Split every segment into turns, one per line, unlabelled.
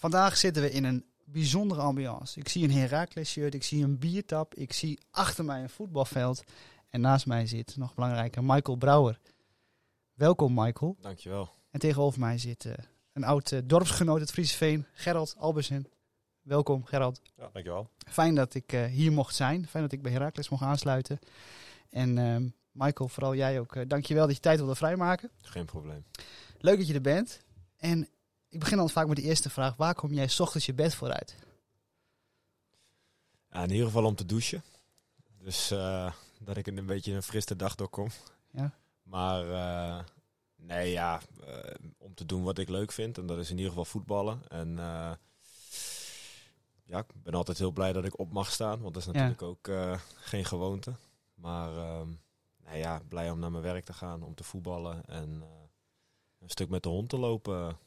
Vandaag zitten we in een bijzondere ambiance. Ik zie een Heracles shirt, ik zie een biertap, ik zie achter mij een voetbalveld. En naast mij zit, nog belangrijker, Michael Brouwer. Welkom Michael.
Dankjewel.
En tegenover mij zit uh, een oud uh, dorpsgenoot uit Frieseveen, Gerald Albersen. Welkom Gerald.
Ja, dankjewel.
Fijn dat ik uh, hier mocht zijn. Fijn dat ik bij Heracles mocht aansluiten. En ehm, Michael, vooral jij ook. dankjewel dat je tijd wilde vrijmaken.
Geen probleem.
Leuk dat je er bent. En ik begin dan vaak met de eerste vraag. Waar kom jij s ochtends je bed voor uit?
Ja, in ieder geval om te douchen. Dus uh, dat ik een beetje een frisse dag doorkom.
Ja.
Maar uh, nee, ja, uh, om te doen wat ik leuk vind. En dat is in ieder geval voetballen. En ja, ik ben altijd heel blij dat ik op mag staan. Want dat is natuurlijk ja. ook geen gewoonte. Maar nou ja, blij om naar mijn werk te gaan, om te voetballen. En een stuk met de hond te lopen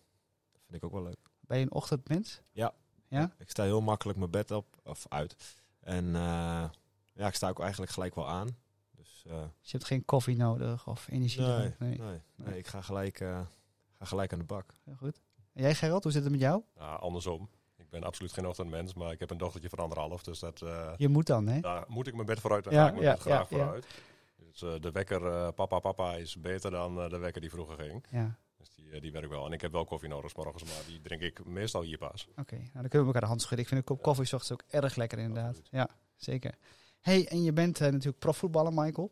Vind ik ook wel leuk.
Ben je een ochtendmens?
Ja.
ja.
Ik sta heel makkelijk mijn bed op of uit. En uh, ja, ik sta ook eigenlijk gelijk wel aan. Dus, uh,
dus je hebt geen koffie nodig of energie
nee,
nodig?
Nee, nee, nee. ik ga gelijk, uh, ga gelijk aan de bak.
Heel goed. En jij Gerald, hoe zit het met jou?
Ja, andersom. Ik ben absoluut geen ochtendmens, maar ik heb een dochtertje van anderhalf. Dus dat,
je moet dan, hè?
Daar moet ik mijn bed vooruit en ja, ga ik mijn
ja,
bed graag
ja,
vooruit. Dus de wekker papa papa is beter dan de wekker die vroeger ging.
Ja.
Dus die, die werkt wel. En ik heb wel koffie nodig morgens, maar die drink ik meestal hier pas.
Oké, okay, nou dan kunnen we elkaar de hand schudden. Ik vind een kop koffie ochtends ook erg lekker inderdaad. Ja, zeker. hey, en je bent uh, natuurlijk profvoetballer, Michael.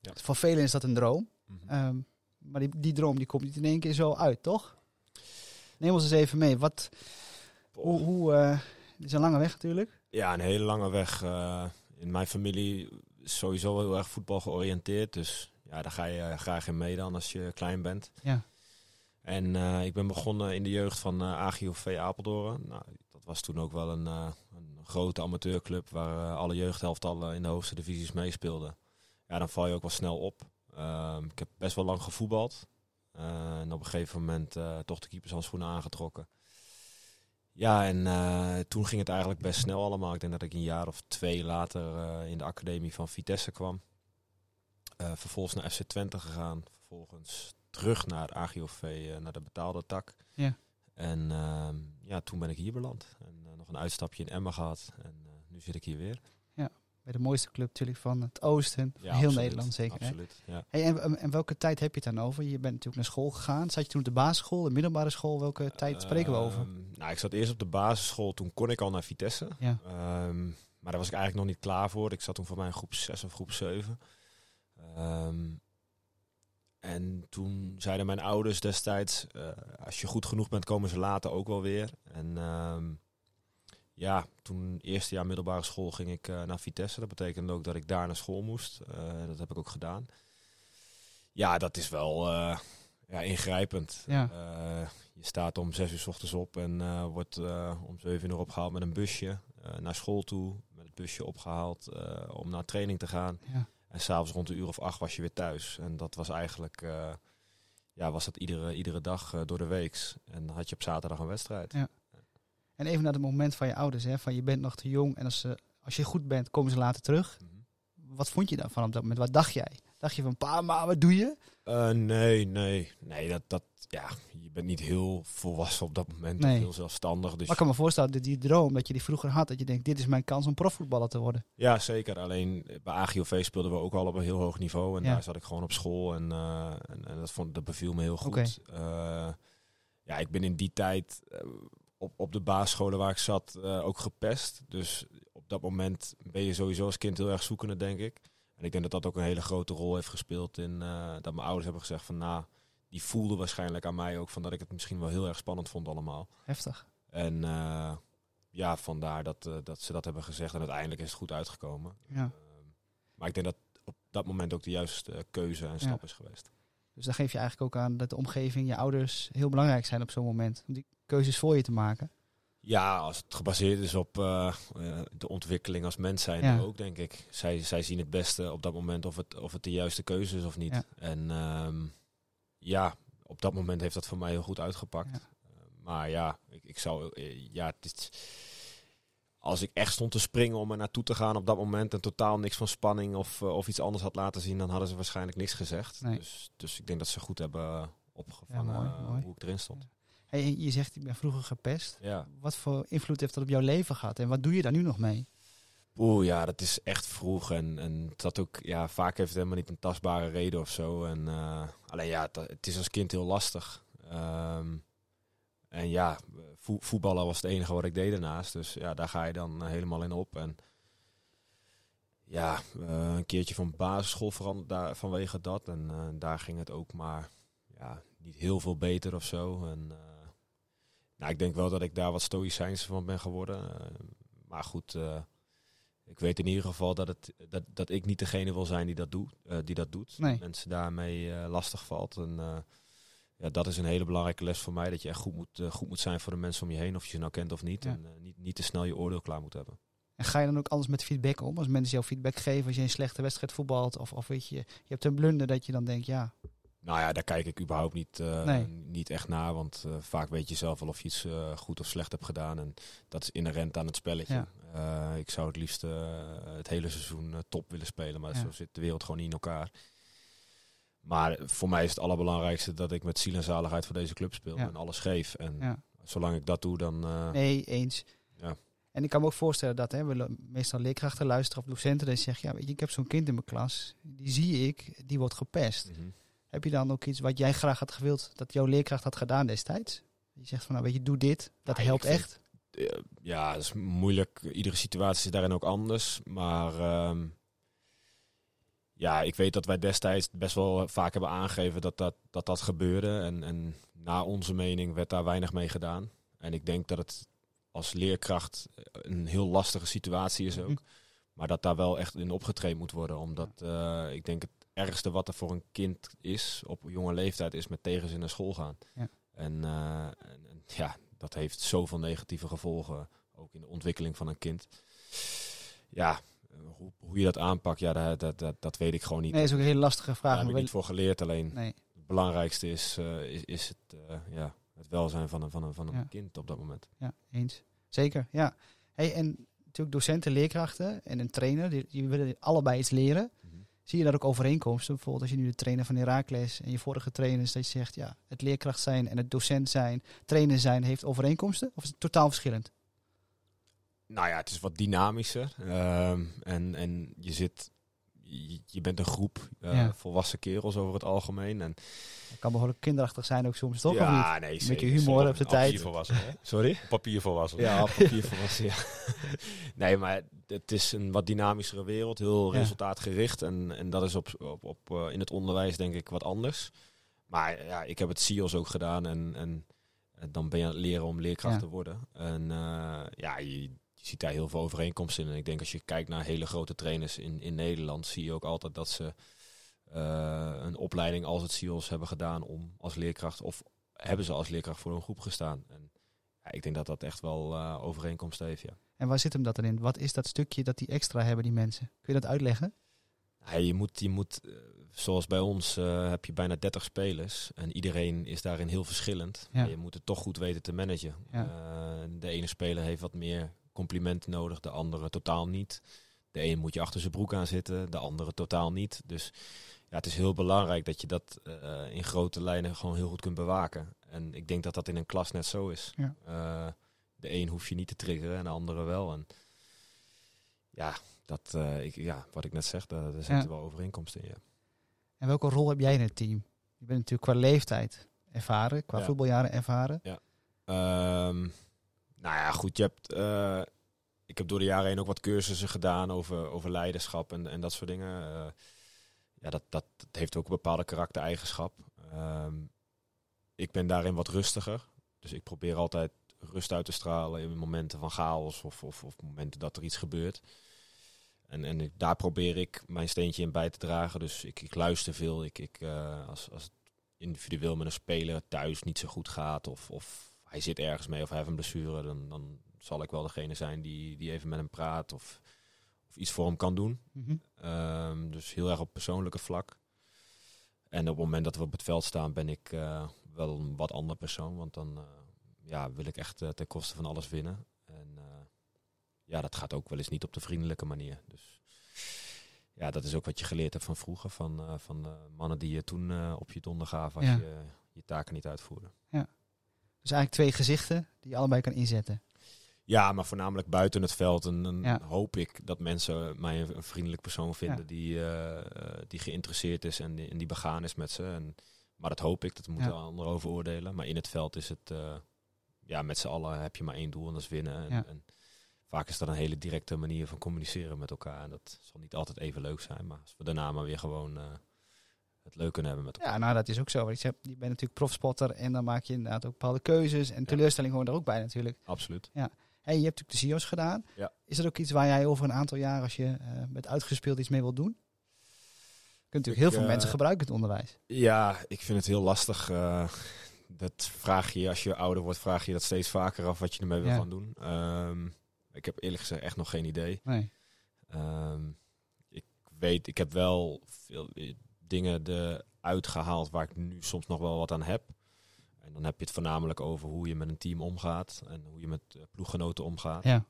Ja.
Voor velen is dat een droom.
Mhm.
Mm -hmm. um, maar die, die droom die komt niet in één keer zo uit, toch? Neem ons eens even mee. Wat, hoe, hoe uh, het is een lange weg natuurlijk.
Ja, een hele lange weg. Uh, in mijn familie is sowieso heel erg voetbal georiënteerd. Dus ja, daar ga je graag in mee dan als je klein bent.
Ja.
En uh, ik ben begonnen in de jeugd van uh, AGOV Apeldoorn. Nou, dat was toen ook wel een, uh, een grote amateurclub waar alle jeugdhelftallen in de hoogste divisies meespeelden. Ja, dan val je ook wel snel op. Ehm, ik heb best wel lang gevoetbald. en op een gegeven moment toch de keepershandschoenen aangetrokken. Ja, en toen ging het eigenlijk best snel allemaal. Ik denk dat ik een jaar of twee later in de academie van Vitesse kwam. vervolgens naar FC Twente gegaan. Vervolgens terug naar AGOV, uh, naar de betaalde tak.
Ja.
En uh, ja, toen ben ik hier beland. En uh, nog een uitstapje in Emma gehad. En uh, nu zit ik hier weer.
Ja, bij de mooiste club natuurlijk van het oosten.
Ja,
heel
absoluut,
Nederland zeker.
Absoluut, ja.
Hey, en, en welke tijd heb je het dan over? Je bent natuurlijk naar school gegaan. Zat je toen op de basisschool, de middelbare school? Welke tijd spreken we over?
Um, nou, ik zat eerst op de basisschool. Toen kon ik al naar Vitesse.
Ja.
Um, maar daar was ik eigenlijk nog niet klaar voor. Ik zat toen voor mij in groep 6 of groep 7. Um, en toen zeiden mijn ouders destijds, uh, als je goed genoeg bent, komen ze later ook wel weer. En uh, ja, toen eerste jaar middelbare school ging ik uh, naar Vitesse. Dat betekende ook dat ik daar naar school moest. Uh, dat heb ik ook gedaan. Ja, dat is wel ja, ingrijpend.
Ja.
je staat om zes uur s ochtends op en wordt om zeven uur opgehaald met een busje naar school toe. Met het busje opgehaald om naar training te gaan.
Ja.
En s'avonds rond de uur of acht was je weer thuis. En dat was eigenlijk, uh, ja, was dat iedere, iedere dag uh, door de week. En dan had je op zaterdag een wedstrijd.
Ja. En even naar het moment van je ouders, hè, van je bent nog te jong en als, uh, als je goed bent, komen ze later terug.
Mm -hmm.
Wat vond je daarvan op dat moment? Wat dacht jij? Dacht je van, pa, maar wat doe je?
Uh, nee, nee. Nee, dat, dat, ja, je bent niet heel volwassen op dat moment.
Nee.
Heel zelfstandig. Dus
Maar ik kan me voorstellen dat die droom, dat je die vroeger had, dat je denkt, dit is mijn kans om profvoetballer te worden.
Ja, zeker. Alleen bij AGOV speelden we ook al op een heel hoog niveau. En
Ja.
daar zat ik gewoon op school. En, uh, en, en dat, vond, dat beviel me heel goed. Uh, ja, ik ben in die tijd op, op de basisscholen waar ik zat ook gepest. Dus op dat moment ben je sowieso als kind heel erg zoekende, denk ik. En ik denk dat dat ook een hele grote rol heeft gespeeld in uh, dat mijn ouders hebben gezegd van nou, die voelden waarschijnlijk aan mij ook van dat ik het misschien wel heel erg spannend vond allemaal.
Heftig.
En uh, ja, vandaar dat, uh, dat ze dat hebben gezegd en uiteindelijk is het goed uitgekomen.
Ja.
Uh, maar ik denk dat op dat moment ook de juiste keuze en stap
Ja.
is geweest.
Dus dan geef je eigenlijk ook aan dat de omgeving, je ouders, heel belangrijk zijn op zo'n moment. Om die keuzes voor je te maken.
Ja, als het gebaseerd is op uh, uh, de ontwikkeling als mens zijn
Ja.
ook, denk ik. Zij, zij zien het beste op dat moment of het, of het de juiste keuze is of niet.
Ja.
En um, ja, op dat moment heeft dat voor mij heel goed uitgepakt.
Ja.
Uh, maar ja, ik, ik zou... eh, ja, het is, als ik echt stond te springen om er naartoe te gaan op dat moment... en totaal niks van spanning of, uh, of iets anders had laten zien... dan hadden ze waarschijnlijk niks gezegd.
Nee.
Dus, dus ik denk dat ze goed hebben opgevangen
Ja, mooi, mooi.
hoe ik erin stond.
Hey, je zegt, ik ben vroeger gepest.
Ja.
Wat voor invloed heeft dat op jouw leven gehad? En wat doe je daar nu nog mee?
Oeh, ja, dat is echt vroeg. En, en dat ook, ja, vaak heeft het helemaal niet een tastbare reden of zo. En eh, alleen ja, het, is als kind heel lastig. Ehm, en ja, vo- voetballen was het enige wat ik deed daarnaast. Dus ja, daar ga je dan eh, helemaal in op. En ja, eh, een keertje van basisschool veranderd daar, vanwege dat. En daar ging het ook maar ja, niet heel veel beter of zo. En nou, ik denk wel dat ik daar wat stoïcijns van ben geworden. Eh, maar goed, eh, ik weet in ieder geval dat, het, dat, dat ik niet degene wil zijn die dat, doet eh, die dat doet.
Nee.
Mensen daarmee lastig valt. En ja, dat is een hele belangrijke les voor mij. Dat je echt goed moet, goed moet zijn voor de mensen om je heen. Of je ze nou kent of niet.
Ja.
En niet, niet te snel je oordeel klaar moet hebben.
En ga je dan ook anders met feedback om? Als mensen jou feedback geven als je een slechte wedstrijd voetbalt? Of, of weet je, je hebt een blunder dat je dan denkt, ja,
Nou ja, daar kijk ik überhaupt niet, eh,
Nee.
niet echt naar. Want eh, vaak weet je zelf wel of je iets eh, goed of slecht hebt gedaan. En dat is inherent aan het spelletje.
Ja.
Ik zou het liefst het hele seizoen top willen spelen. Maar
Ja.
zo zit de wereld gewoon niet in elkaar. Maar voor mij is het allerbelangrijkste dat ik met ziel en zaligheid voor deze club speel.
Ja.
En alles geef. En zolang ik dat doe, dan...
nee, eens.
Ja.
En ik kan me ook voorstellen dat hè, we meestal leerkrachten luisteren of docenten die zeggen, ja, weet je, ik heb zo'n kind in mijn klas, die zie ik, die wordt gepest.
mhm.
Heb je dan ook iets wat jij graag had gewild dat jouw leerkracht had gedaan destijds? Je zegt van, nou weet je, doe dit, dat
Ja,
helpt
vind-
echt.
Eh, ja, dat is moeilijk. Iedere situatie is daarin ook anders. Maar ehm, ja, ik weet dat wij destijds best wel vaak hebben aangegeven dat dat, dat, dat gebeurde. En, en naar onze mening werd daar weinig mee gedaan. En ik denk dat het als leerkracht een heel lastige situatie is ook.
Mhm.
Maar dat daar wel echt in opgetraind moet worden. Omdat eh, ik denk het ergste wat er voor een kind is op jonge leeftijd is met tegenzin naar school gaan.
Ja.
En, eh, en, en ja, dat heeft zoveel negatieve gevolgen. Ook in de ontwikkeling van een kind. Ja, hoe, hoe je dat aanpakt, ja, dat, dat, dat, dat weet ik gewoon niet.
Nee, dat is ook een hele lastige vraag.
Daar heb ik niet voor geleerd. Alleen
nee.
het belangrijkste is, eh, is, is het, eh, ja, het welzijn van een, van een, van een
Ja.
kind op dat moment.
Ja, eens. Zeker, ja. Hey, en natuurlijk docenten, leerkrachten en een trainer, die, die willen allebei iets leren. Zie je daar ook overeenkomsten? Bijvoorbeeld als je nu de trainer van Herakles en je vorige trainers, dat je zegt, ja, het leerkracht zijn en het docent zijn, trainer zijn, heeft overeenkomsten? Of is het totaal verschillend?
Nou ja, het is wat dynamischer. Ehm, en, en je zit, je, je bent een groep eh,
Ja.
volwassen kerels over het algemeen. En,
Het kan behoorlijk kinderachtig zijn ook soms, toch? Of niet?
ja, nee,
Een
zeker,
beetje humor op de tijd.
Papier volwassen, hè?
Sorry?
Papier volwassen.
Ja, papier volwassen, ja. nee, maar het is een wat dynamischere wereld, heel
Ja.
resultaatgericht. En, en dat is op, op, op, eh, in het onderwijs denk ik wat anders. Maar ja, ik heb het SIOS ook gedaan en, en, en dan ben je aan het leren om leerkracht
Ja.
te worden. En eh, ja, je, je ziet daar heel veel overeenkomsten in. En ik denk als je kijkt naar hele grote trainers in, in Nederland, zie je ook altijd dat ze eh, een opleiding als het SIOS hebben gedaan om als leerkracht, of hebben ze als leerkracht voor een groep gestaan. En ja, ik denk dat dat echt wel eh, overeenkomst heeft, ja.
En waar zit hem dat dan in? Wat is dat stukje dat die extra hebben, die mensen? Kun je dat uitleggen?
Ja, je moet, je moet eh, zoals bij ons, heb je bijna 30 spelers. En iedereen is daarin heel verschillend.
Ja.
Maar je moet het toch goed weten te managen.
Ja.
De ene speler heeft wat meer complimenten nodig, de andere totaal niet. De een moet je achter zijn broek aan zitten, de andere totaal niet. Dus ja, het is heel belangrijk dat je dat eh, in grote lijnen gewoon heel goed kunt bewaken. En ik denk dat dat in een klas net zo is.
Ja.
Eh, de een hoef je niet te triggeren en de andere wel. En ja, dat, eh, ik, ja, wat ik net zeg, daar, daar zitten
Ja.
wel overeenkomsten in. Ja.
En welke rol heb jij in het team? Je bent natuurlijk qua leeftijd ervaren, qua
Ja.
voetbaljaren ervaren.
Ehm, nou ja, goed, je hebt, eh, ik heb door de jaren heen ook wat cursussen gedaan over, over leiderschap en, en dat soort dingen. Eh, ja, dat, dat, heeft ook een bepaalde karaktereigenschap. Ehm, ik ben daarin wat rustiger. Dus ik probeer altijd rust uit te stralen in momenten van chaos of, of, of momenten dat er iets gebeurt. En, en daar probeer ik mijn steentje in bij te dragen. Dus ik, ik luister veel. Ik, ik, eh, als, als het individueel met een speler thuis niet zo goed gaat of, of hij zit ergens mee of hij heeft een blessure, dan, dan zal ik wel degene zijn die, die even met hem praat of, of iets voor hem kan doen.
Mhm.
Ehm, dus heel erg op persoonlijke vlak. En op het moment dat we op het veld staan, ben ik eh, wel een wat ander persoon. Want dan eh, ja, wil ik echt eh, ten koste van alles winnen. En ja, dat gaat ook wel eens niet op de vriendelijke manier. Dus ja, dat is ook wat je geleerd hebt van vroeger. Van, van mannen die je toen op je donder gaven als
Ja.
je je taken niet uitvoerde.
Dus Dus eigenlijk twee gezichten die je allebei kan inzetten.
Ja, maar voornamelijk buiten het veld. En dan
Ja.
hoop ik dat mensen mij een, een vriendelijk persoon vinden
Ja.
die, eh, eh, die geïnteresseerd is en die, en die begaan is met ze. En, maar dat hoop ik, dat moeten
Ja.
anderen over oordelen. Maar in het veld is het, eh, ja, met z'n allen heb je maar één doel en dat is winnen. En, vaak is dat een hele directe manier van communiceren met elkaar. En dat zal niet altijd even leuk zijn, maar als we daarna maar weer gewoon het leuk kunnen hebben met elkaar.
Ja, nou dat is ook zo. Want je, hebt, je bent natuurlijk profspotter en dan maak je inderdaad ook bepaalde keuzes. En teleurstelling hoort er ook bij natuurlijk.
Absoluut.
Hey, je hebt natuurlijk de CIO's gedaan.
Ja.
Is er ook iets waar jij over een aantal jaar, als je eh met uitgespeeld iets mee wilt doen? Je kunt natuurlijk
Ik,
heel veel
eh,
mensen gebruiken het onderwijs.
Ja, ik vind het heel lastig. eh, dat vraag je, als je ouder wordt, vraag je dat steeds vaker af wat je ermee wil
Ja.
gaan doen. Ehm, ik heb eerlijk gezegd echt nog geen idee.
Nee.
Ehm, ik weet, ik heb wel veel dingen eruit gehaald waar ik nu soms nog wel wat aan heb. En dan heb je het voornamelijk over hoe je met een team omgaat en hoe je met eh, ploeggenoten omgaat.
Ja.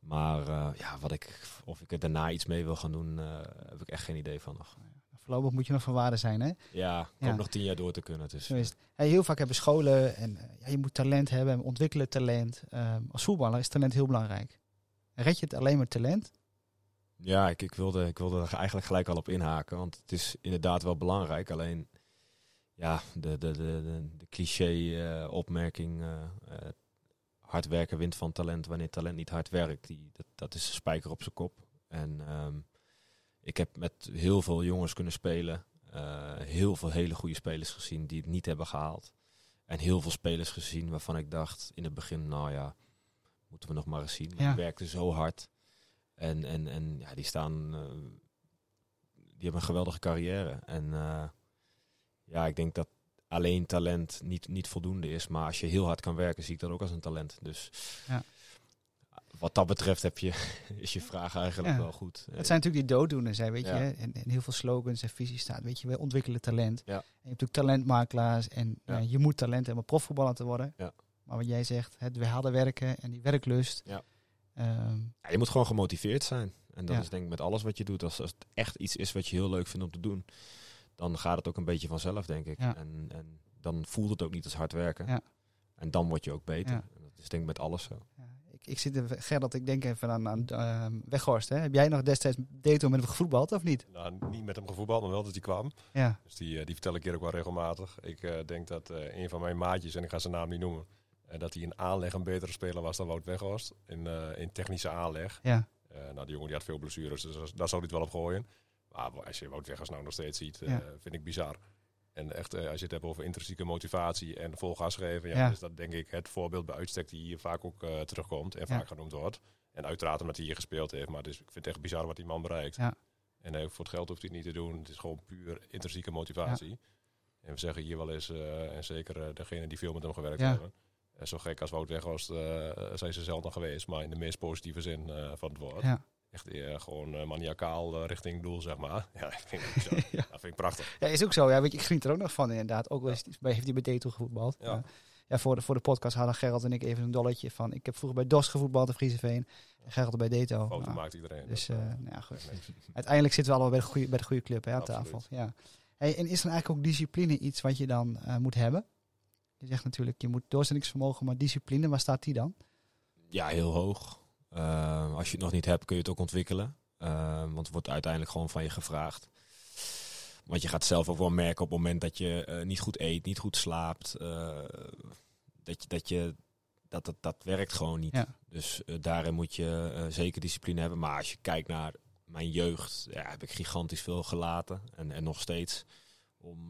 Maar eh, ja, wat ik, of ik er daarna iets mee wil gaan doen, eh, heb ik echt geen idee van nog.
Voorlopig moet je nog van waarde zijn, hè?
Ja, ik
Ja.
nog tien jaar door te kunnen. Dus,
Zo. Hey, heel vaak hebben scholen en ja, je moet talent hebben en ontwikkelen talent. Ehm, als voetballer is talent heel belangrijk. Red je het alleen met talent?
Ja, ik, ik, wilde, ik wilde er eigenlijk gelijk al op inhaken. Want het is inderdaad wel belangrijk. Alleen, ja, de, de, de, de, cliché-opmerking... hard werken wint van talent wanneer talent niet hard werkt. Die, dat, dat is een spijker op zijn kop. En ehm, ik heb met heel veel jongens kunnen spelen. eh, heel veel hele goede spelers gezien die het niet hebben gehaald. En heel veel spelers gezien waarvan ik dacht in het begin... Nou ja, moeten we nog maar eens zien. Maar
Ja.
Die werkten zo hard. En, en, en ja, die staan. eh, die hebben een geweldige carrière. En eh, ja, ik denk dat alleen talent niet, niet voldoende is. Maar als je heel hard kan werken, zie ik dat ook als een talent. Dus
Ja.
wat dat betreft heb je, is je vraag eigenlijk
Ja.
wel goed.
Het zijn natuurlijk die dooddoeners, hè, weet
Ja.
je. En, en heel veel slogans en visies staat, weet je. We ontwikkelen talent. En je hebt natuurlijk talentmakelaars en eh, je moet talent hebben om profvoetballer te worden.
Ja.
Maar wat jij zegt, het harde werken en die werklust.
Ja. Ja, je moet gewoon gemotiveerd zijn. En dat
Ja.
is denk ik met alles wat je doet. Als, als het echt iets is wat je heel leuk vindt om te doen, dan gaat het ook een beetje vanzelf, denk ik.
Ja.
En, en dan voelt het ook niet als hard werken.
Ja.
En dan word je ook beter.
Ja.
En dat is denk ik met alles zo.
ja, ik, ik zit even, Gerrit, ik denk even aan, aan ehm, Weghorst. Hè. Heb jij nog destijds Deto met hem gevoetbald of niet?
Nou, niet met hem gevoetbald, maar wel dat hij kwam.
Ja,
Dus die, eh, die vertel ik hier ook wel regelmatig. Ik eh, denk dat eh, een van mijn maatjes, en ik ga zijn naam niet noemen, eh, dat hij in aanleg een betere speler was dan Wout Weghorst. In, eh, in technische aanleg.
ja,
Eh, nou, die jongen die had veel blessures, dus daar- zou hij het wel op gooien. Maar als je Wout Weghorst nou nog steeds ziet,
Ja.
vind ik bizar. En echt, als je het hebt over intrinsieke motivatie en vol gas geven, ja,
Ja.
is dat denk ik het voorbeeld bij uitstek die hier vaak ook terugkomt en
Ja.
vaak genoemd wordt. En uiteraard omdat hij hier gespeeld heeft, maar is, ik vind het echt bizar wat die man bereikt.
Ja.
En voor het geld hoeft hij het niet te doen, het is gewoon puur intrinsieke motivatie. En we zeggen hier wel eens, en zeker degene die veel met hem gewerkt
Ja.
hebben, zo gek als Wout Weghorst eh, zijn ze zelden geweest, maar in de meest positieve zin eh, van het woord.
ja.
Echt eh, gewoon eh, maniacaal eh, richting doel, zeg maar. Ja, ik vind.
Ja.
Dat vind ik prachtig.
Ja, is ook zo. Ja, weet je, ik geniet er ook nog van inderdaad. Ook wel eens, bij, heeft hij bij Deto gevoetbald.
Ja.
Ja. ja, voor, de, voor de podcast hadden Gerald en ik even een dolletje van... Ik heb vroeger bij DOS gevoetbald in Frieseveen. En Gerald bij Deto.
Foto
Nou,
maakt iedereen.
dus
Dat,
eh,
eh,
nou ja, goed. Uiteindelijk zitten we allemaal bij de goede, bij de goede club hè, aan tafel. Ja. Hey, en is er eigenlijk ook discipline iets wat je dan eh, moet hebben? Je zegt natuurlijk, je moet doorzettingsvermogen, maar discipline, waar staat die dan?
Ja, heel hoog. Eh, als je het nog niet hebt, kun je het ook ontwikkelen. Eh, want het wordt uiteindelijk gewoon van je gevraagd. Want je gaat zelf ook wel merken op het moment dat je eh, niet goed eet, niet goed slaapt. eh, dat, je, dat, je, dat, dat dat werkt gewoon niet.
Ja.
Dus eh, daarin moet je zeker discipline hebben. Maar als je kijkt naar mijn jeugd, ja, heb ik gigantisch veel gelaten. En, en nog steeds. Om,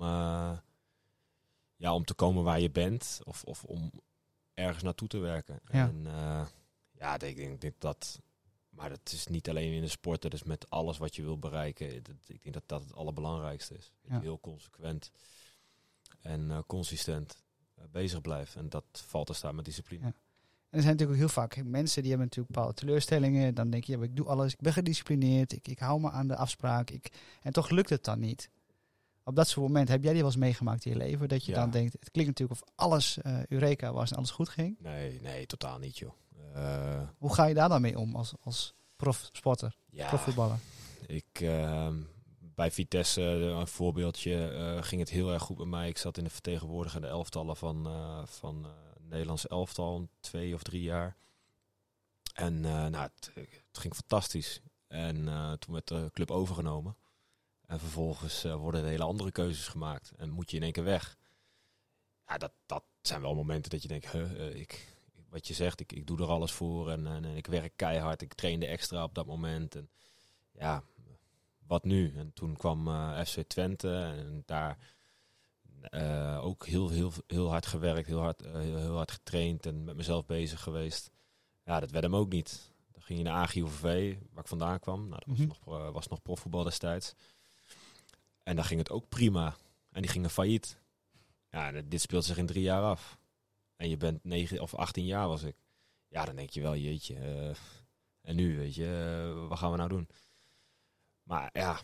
ja, om te komen waar je bent. Of, of om ergens naartoe te werken.
Ja.
En eh, ja, ik denk, ik denk dat. Maar dat is niet alleen in de sport, dat is met alles wat je wil bereiken. Dat, ik denk dat dat het allerbelangrijkste is. Dat
Ja.
je heel consequent en eh, consistent eh, bezig blijft. En dat valt te staan met discipline.
Ja. En er zijn natuurlijk ook heel vaak mensen die hebben natuurlijk bepaalde teleurstellingen. Dan denk je, ja, ik doe alles, ik ben gedisciplineerd, ik, ik hou me aan de afspraak. Ik, en toch lukt het dan niet. Op dat soort moment, heb jij die wel eens meegemaakt in je leven? Dat je
Ja.
dan denkt, het klinkt natuurlijk of alles eh Eureka was en alles goed ging.
Nee, nee, totaal niet, joh. Eh,
Hoe ga je daar dan mee om als, als profsporter,
ja,
profvoetballer?
Ik, ehm, bij Vitesse, eh, een voorbeeldje, ging het heel erg goed met mij. Ik zat in de vertegenwoordigende elftallen van, van Nederlands elftal, twee of drie jaar. En uh, nou, het, het, ging fantastisch. En uh, toen werd de club overgenomen. En vervolgens uh, worden er hele andere keuzes gemaakt. En moet je in één keer weg. Ja, dat, dat zijn wel momenten dat je denkt, huh, ik, wat je zegt, ik, ik doe er alles voor. En, en, en, ik werk keihard. Ik trainde extra op dat moment. En ja, wat nu? En toen kwam FC Twente. En daar uh, ook heel, heel, heel hard gewerkt, heel hard, uh, heel, hard getraind en met mezelf bezig geweest. Ja, dat werd hem ook niet. Dan ging je naar AGOVV, waar ik vandaan kwam. Nou, dat was, mm -hmm. nog, was nog profvoetbal destijds. En dan ging het ook prima. En die gingen failliet. Ja, dit speelt zich in drie jaar af. En je bent negen of 18 jaar was ik. Ja, dan denk je wel, jeetje. en nu, weet je, wat gaan we nou doen? Maar ja,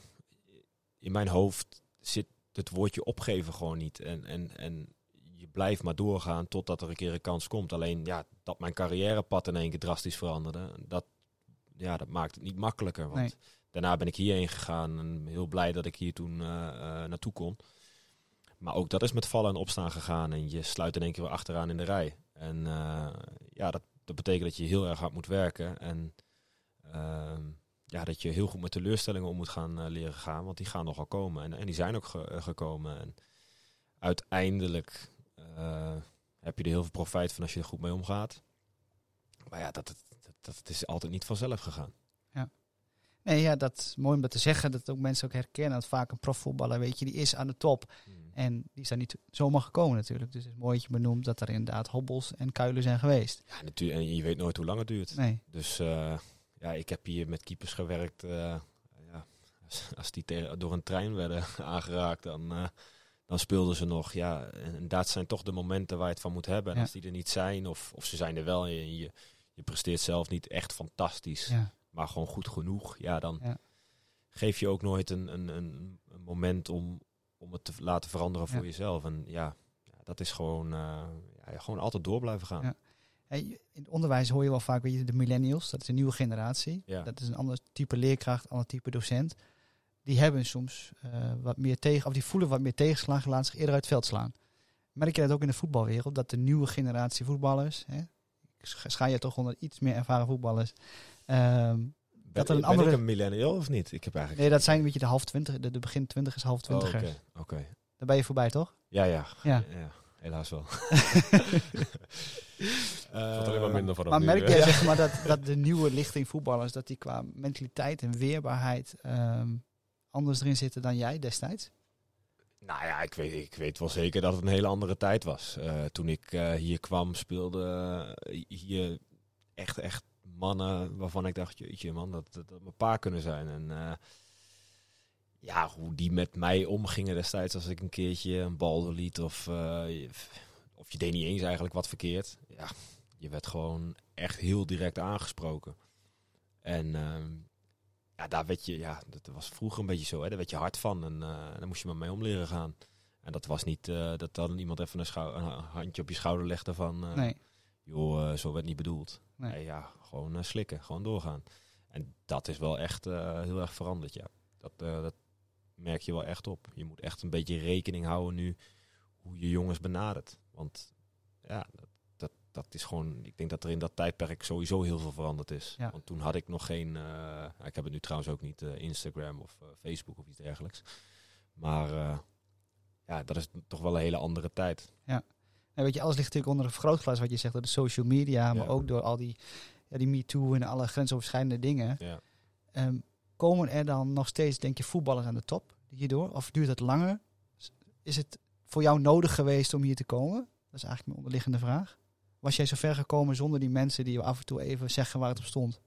in mijn hoofd zit het woordje opgeven gewoon niet. En, en, en je blijft maar doorgaan totdat er een keer een kans komt. Alleen ja, dat mijn carrièrepad in één keer drastisch veranderde, dat, ja, dat maakt het niet makkelijker. Want. Daarna ben ik hierheen gegaan en heel blij dat ik hier toen eh, eh, naartoe kon. Maar ook dat is met vallen en opstaan gegaan. En je sluit in één keer weer achteraan in de rij. En eh, ja, dat, dat betekent dat je heel erg hard moet werken. En ehm, ja, dat je heel goed met teleurstellingen om moet gaan leren gaan. Want die gaan nogal komen. En, en die zijn ook ge- gekomen. En uiteindelijk heb je er heel veel profijt van als je er goed mee omgaat. Maar ja, dat, dat, dat, dat is altijd niet vanzelf gegaan.
Nee, ja, dat is mooi om dat te zeggen. Dat ook mensen ook herkennen. Dat vaak een profvoetballer, weet je, die is aan de top. En die is daar niet zomaar gekomen natuurlijk. Dus het is mooi dat je benoemt dat er inderdaad hobbels en kuilen zijn geweest.
Ja, natuurlijk. En je weet nooit hoe lang het duurt.
Nee,
Dus eh, ja, ik heb hier met keepers gewerkt. eh, ja, als, die tegen- door een trein werden aangeraakt, dan, eh, dan speelden ze nog. Ja, en, dat zijn toch de momenten waar je het van moet hebben. En
Ja.
als die er niet zijn, of, of ze zijn er wel en je, je, je presteert zelf niet echt fantastisch,
ja.
Maar gewoon goed genoeg, ja, dan
Ja.
geef je ook nooit een, een, een, een moment om, om het te laten veranderen voor
Ja.
jezelf. En ja, dat is gewoon, eh, ja, gewoon altijd door blijven gaan.
Hey, in het onderwijs hoor je wel vaak, weet je, de millennials, dat is een nieuwe generatie. Dat is een ander type leerkracht, ander type docent. Die hebben soms eh, wat meer tegen, of die voelen wat meer tegenslagen, laten zich eerder uit het veld slaan. Merk je dat ook in de voetbalwereld, dat de nieuwe generatie voetballers, hè, ik sch- schaar je toch onder iets meer ervaren voetballers, ehm,
Ben,
er een
ben
andere-
ik een millennial of niet? Ik heb eigenlijk
nee, dat zijn een beetje de half twintig, de, de begin twintigers, half
Oh,
twintigers.
Oké, oké.
Daar ben je voorbij, toch?
Ja, ja.
Ja.
ja. Helaas wel.
Alleen maar minder van
Maar merk jij
hè?
zeg maar dat, dat de nieuwe lichting voetballers, dat die qua mentaliteit en weerbaarheid ehm, anders erin zitten dan jij destijds?
Nou ja, ik weet, ik weet wel zeker dat het een hele andere tijd was. Eh, toen ik eh, hier kwam, speelden eh, hier echt, echt mannen waarvan ik dacht, jeetje man, dat, dat, dat mijn pa kunnen zijn. En eh, ja, hoe die met mij omgingen destijds als ik een keertje een bal liet of, eh, je- of je deed niet eens eigenlijk wat verkeerd. Ja, je werd gewoon echt heel direct aangesproken. En ehm, ja, daar werd je, ja, dat was vroeger een beetje zo, hè, daar werd je hard van en eh, daar moest je maar mee om leren gaan. En dat was niet dat dan iemand even een, schou- een handje op je schouder legde van,
Nee.
joh, zo werd niet bedoeld.
Nee.
Nee, ja, gewoon eh, slikken, gewoon doorgaan. En dat is wel echt eh, heel erg veranderd, ja. Dat, eh, dat merk je wel echt op. Je moet echt een beetje rekening houden nu hoe je jongens benadert. Want ja, dat, dat, dat is gewoon, ik denk dat er in dat tijdperk sowieso heel veel veranderd is.
Ja.
Want toen had ik nog geen, ik heb het nu trouwens ook niet, Instagram of Facebook of iets dergelijks. Maar ja, dat is toch wel een hele andere tijd.
En weet je, alles ligt natuurlijk onder een vergrootglas wat je zegt door de social media, maar
Ja.
ook door al die, ja, die MeToo en alle grensoverschrijdende dingen.
Ja.
Ehm, komen er dan nog steeds, denk je, voetballers aan de top hierdoor? Of duurt het langer? Is het voor jou nodig geweest om hier te komen? Dat is eigenlijk mijn onderliggende vraag. Was jij zo ver gekomen zonder die mensen die je af en toe even zeggen waar het op stond?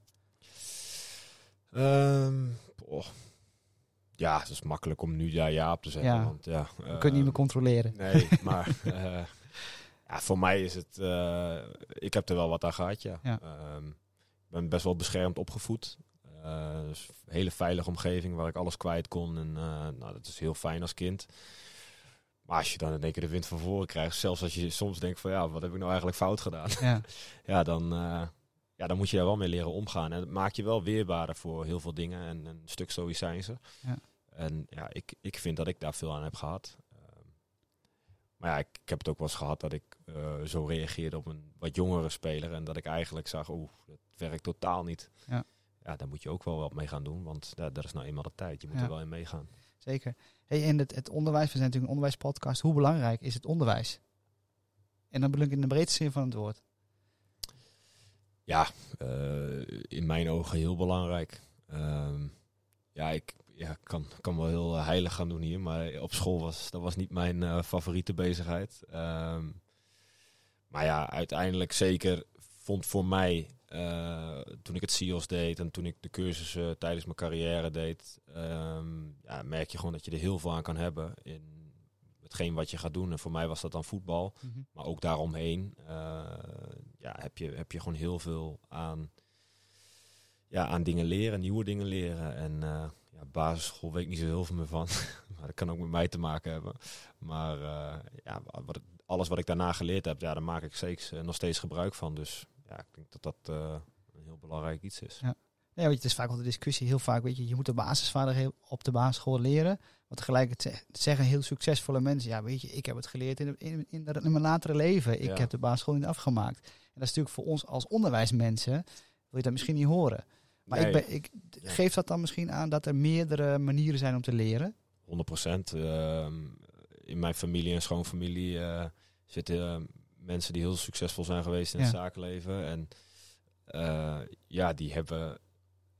Ehm. Ja, het is makkelijk om nu ja, ja op te zeggen.
Ja.
Want, ja,
We kunnen niet meer
ehm,
controleren.
Nee, maar eh, ja, voor mij is het. eh, ik heb er wel wat aan gehad, ja.
Ja.
Ehm, ik ben best wel beschermd opgevoed. Eh, dus een hele veilige omgeving waar ik alles kwijt kon. En eh, nou, dat is heel fijn als kind. Maar als je dan in één keer de wind van voren krijgt, zelfs als je soms denkt van ja, wat heb ik nou eigenlijk fout gedaan?
Ja,
ja, dan, ja, dan moet je daar wel mee leren omgaan. En het maakt je wel weerbaarder voor heel veel dingen en een stuk stoïcijnse.
Ja.
En ja, ik, ik vind dat ik daar veel aan heb gehad. Maar ja, ik, ik heb het ook wel eens gehad dat ik eh, zo reageerde op een wat jongere speler. En dat ik eigenlijk zag, oeh, dat werkt totaal niet.
Ja.
ja, daar moet je ook wel wat mee gaan doen. Want ja, dat is nou eenmaal de tijd. Je moet
Ja.
er wel in meegaan.
Zeker. Hey, en het, het onderwijs, we zijn natuurlijk een onderwijspodcast. Hoe belangrijk is het onderwijs? En dan bedoel ik in de breedste zin van het woord.
Ja, eh, in mijn ogen heel belangrijk. Ehm, ja, ik ja, kan, kan wel heel eh, heilig gaan doen hier, maar op school was dat was niet mijn eh, favoriete bezigheid. Ehm, maar ja, uiteindelijk zeker vond voor mij, eh, toen ik het CIOS deed en toen ik de cursussen tijdens mijn carrière deed, ehm, ja, merk je gewoon dat je er heel veel aan kan hebben in hetgeen wat je gaat doen. En voor mij was dat dan voetbal. Maar ook daaromheen ja, heb, je, heb je gewoon heel veel aan, ja, aan dingen leren, nieuwe dingen leren. En ja, basisschool weet ik niet zo heel veel meer van. maar dat kan ook met mij te maken hebben. Maar eh, ja, wat, alles wat ik daarna geleerd heb, ja, daar maak ik zeker, eh, nog steeds gebruik van. Dus ja, ik denk dat dat eh, een heel belangrijk iets is.
Ja. Ja, weet je, het is vaak wel de discussie. Heel vaak, weet je, je moet de basisvaardigheden op de basisschool leren. Want tegelijkertijd zeggen heel succesvolle mensen, ja, weet je, ik heb het geleerd in, in, in, mijn latere leven. Ik
Ja.
heb de basisschool niet afgemaakt. En dat is natuurlijk voor ons als onderwijsmensen, wil je dat misschien niet horen. Maar ik ben, geef dat dan misschien aan dat er meerdere manieren zijn om te leren?
100 procent. ehm, in mijn familie en schoonfamilie eh, zitten eh, mensen die heel succesvol zijn geweest in het zakenleven. En eh, ja, die hebben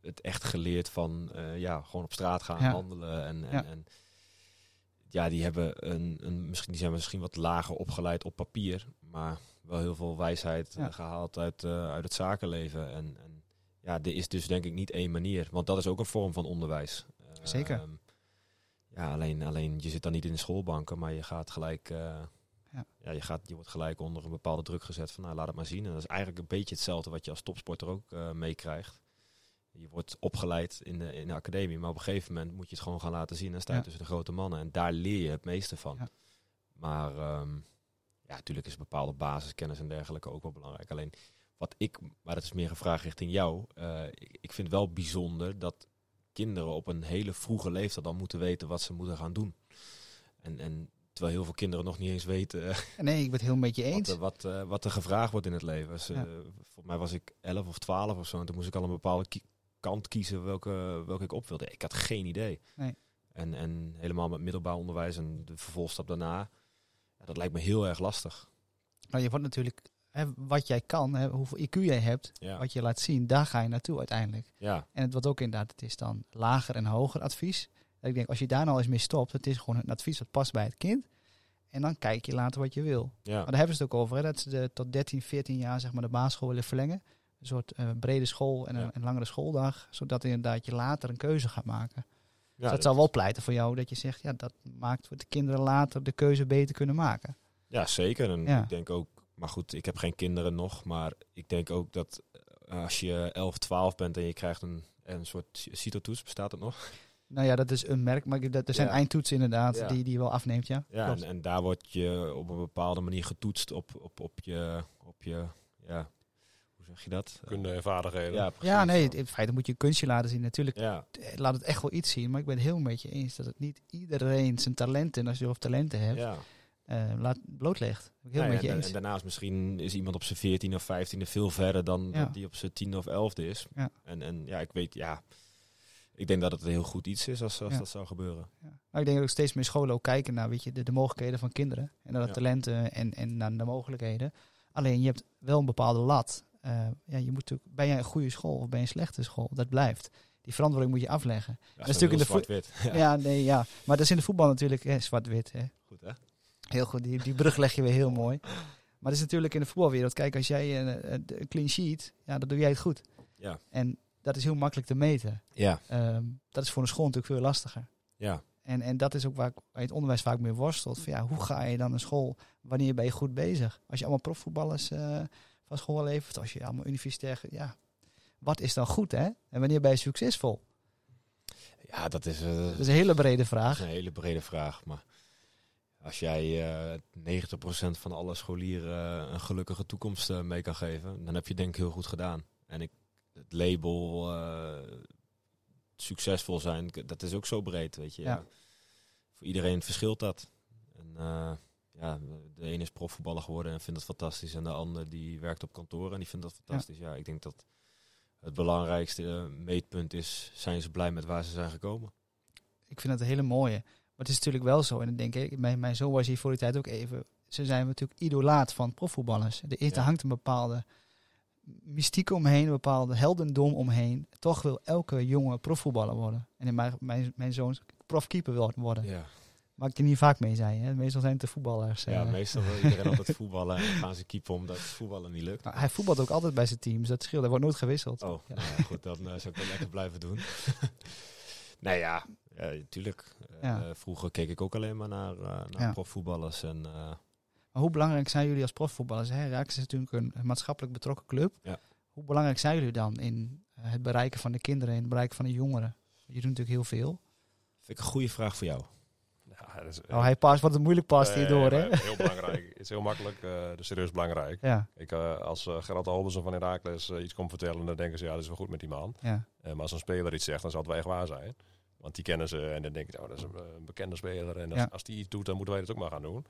het echt geleerd van ja, gewoon op straat gaan
Ja.
handelen. En, en,
Ja.
en ja, die hebben een, een misschien die zijn misschien wat lager opgeleid op papier, maar wel heel veel wijsheid eh,
Ja.
gehaald uit, uit het zakenleven. En, en ja, er is dus denk ik niet één manier, want dat is ook een vorm van onderwijs.
Zeker.
Ehm, ja, alleen, alleen je zit dan niet in de schoolbanken, maar je gaat gelijk. eh,
Ja.
ja. je, gaat, je wordt gelijk onder een bepaalde druk gezet van nou, laat het maar zien. En dat is eigenlijk een beetje hetzelfde wat je als topsporter ook eh, meekrijgt. Je wordt opgeleid in de, in de academie, maar op een gegeven moment moet je het gewoon gaan laten zien en sta je
Ja.
tussen de grote mannen. En daar leer je het meeste van.
Ja.
Maar ehm, ja, natuurlijk is bepaalde basiskennis en dergelijke ook wel belangrijk. Alleen wat ik, maar dat is meer een vraag richting jou. eh, ik, ik vind wel bijzonder dat kinderen op een hele vroege leeftijd al moeten weten wat ze moeten gaan doen. En, en terwijl heel veel kinderen nog niet eens weten eh,
Nee, ik ben het heel met je
wat,
eens.
er- wat, eh, wat er gevraagd wordt in het leven. Dus, eh,
Ja.
Volgens mij was ik 11 of 12 of zo. En toen moest ik al een bepaalde ki- kant kiezen welke, welke ik op wilde. Ik had geen idee.
Nee.
En, en helemaal met middelbaar onderwijs en de vervolgstap daarna. Ja, dat lijkt me heel erg lastig.
Maar je wordt natuurlijk, hè, wat jij kan, hè, hoeveel IQ jij hebt,
Ja.
wat je laat zien, daar ga je naartoe uiteindelijk.
Ja,
En het wordt ook inderdaad, het is dan lager en hoger advies. Ik denk, als je daar nou eens mee stopt, het is gewoon een advies dat past bij het kind. En dan kijk je later wat je wil.
ja.
Maar daar hebben ze het ook over, hè, dat ze de, tot 13, 14 jaar zeg maar, de basisschool willen verlengen. Een soort eh, brede school en een,
Ja.
een langere schooldag. Zodat inderdaad je later een keuze gaat maken.
ja
dus dat zal wel pleiten voor jou dat je zegt, ja, dat maakt dat de kinderen later de keuze beter kunnen maken.
Ja, zeker. En
Ja.
ik denk ook, maar goed, ik heb geen kinderen nog, maar ik denk ook dat eh, als je 11, 12 bent en je krijgt een, een soort CITO-toets, bestaat het nog?
Nou ja, dat is een merk, maar ik- dat, er zijn
Ja.
eindtoetsen inderdaad
Ja.
die, die je wel afneemt, ja.
Ja, en, en daar word je op een bepaalde manier getoetst op, op, op je, op je, ja, hoe zeg je dat?
Kunde en vaardigheden.
Ja, precies.
Ja, nee, in feite moet je een kunstje laten zien. Natuurlijk
Ja,
eh, laat het echt wel iets zien, maar ik ben het heel met je eens dat het niet iedereen zijn talenten, en als je zelf talenten hebt,
ja.
eh, laat blootlegt. Ik heel met je
en,
eens.
en daarnaast misschien is iemand op zijn 14 of 15e veel verder dan
Ja.
dat die op zijn 10 of 11e is.
Ja.
En, en ja, ik weet, ja, ik denk dat het een heel goed iets is als, als
Ja.
dat zou gebeuren.
Ja. Maar ik denk dat ook steeds meer scholen ook kijken naar weet je, de, de mogelijkheden van kinderen. En naar de
Ja.
talenten en, en naar de mogelijkheden. Alleen je hebt wel een bepaalde lat. Eh, ja, je moet natuurlijk, ben jij een goede school of ben je een slechte school? Dat blijft. Die verantwoording moet je afleggen.
Ja,
is natuurlijk in de
zwart-wit.
Ja,
Ja.
nee, ja. Maar dat is in de voetbal natuurlijk hè, zwart-wit. Hè.
Goed hè?
Heel goed, die, die brug leg je weer heel mooi. Maar dat is natuurlijk in de voetbalwereld. Kijk, als jij een, een een clean sheet, ja, dan doe jij het goed.
Ja.
En dat is heel makkelijk te meten.
Ja,
Ehm, dat is voor een school natuurlijk veel lastiger.
ja.
En, en dat is ook waar, het onderwijs vaak mee worstelt. Van, ja, hoe ga je dan naar school? Wanneer ben je goed bezig? Als je allemaal profvoetballers eh, van school levert, als je allemaal universitair... Ja, wat is dan goed, hè? En wanneer ben je succesvol?
Ja, dat is, eh,
Dat is een hele brede vraag.
een hele brede vraag. Maar als jij eh 90% van alle scholieren eh, een gelukkige toekomst eh, mee kan geven, dan heb je denk ik heel goed gedaan. En ik, het label succesvol zijn, dat is ook zo breed, weet je.
Ja.
Voor iedereen verschilt dat. En, ja, de ene is profvoetballer geworden en vindt dat fantastisch. En de ander die werkt op kantoor en die vindt dat fantastisch. Ja, ik denk dat het belangrijkste meetpunt is, zijn ze blij met waar ze zijn gekomen?
Ik vind dat een hele mooie. Maar het is natuurlijk wel zo, en dan denk ik, mijn, mijn zoon was hier voor die tijd ook even. Ze zijn natuurlijk idolaat van profvoetballers. Er is-
Ja.
hangt een bepaalde mystiek omheen, een bepaalde heldendom omheen. Toch wil elke jongen profvoetballer worden. En in mijn, mijn, mijn zoon profkeeper wil worden.
Ja,
Waar ik er niet vaak mee zei. Hè. Meestal zijn het de voetballers.
ja
eh.
meestal wil iedereen altijd voetballen en gaan ze keepen omdat voetballen niet lukt.
Nou, hij voetbalt ook altijd bij zijn teams. Dat scheelt. Er wordt nooit gewisseld.
Oh,
Ja.
nou ja, goed, dan eh, zou ik dat lekker blijven doen. nee, ja, ja tuurlijk. Eh,
Ja.
eh, vroeger keek ik ook alleen maar naar, eh, naar
Ja.
profvoetballers. En, eh,
Maar hoe belangrijk zijn jullie als profvoetballers? Hè? Raak is natuurlijk een maatschappelijk betrokken club.
Ja.
Hoe belangrijk zijn jullie dan in het bereiken van de kinderen en het bereiken van de jongeren? Je doet natuurlijk heel veel.
vind ik een goede vraag voor jou.
Ja, dat is,
Oh, hij past wat een moeilijk past
Nee,
hierdoor, hè?
Heel belangrijk. Het is heel makkelijk, eh dus serieus belangrijk.
Ja,
Ik, eh, als uh, Gerald Holbersen van Herakles iets komt vertellen, dan denken ze, ja, dat is wel goed met die man.
ja,
Eh, maar als een speler iets zegt, dan zal het wel echt waar zijn. Want die kennen ze en dan denk ik, oh, dat is een, eh, een bekende speler. En als,
Ja.
als die iets doet, dan moeten wij dat ook maar gaan doen.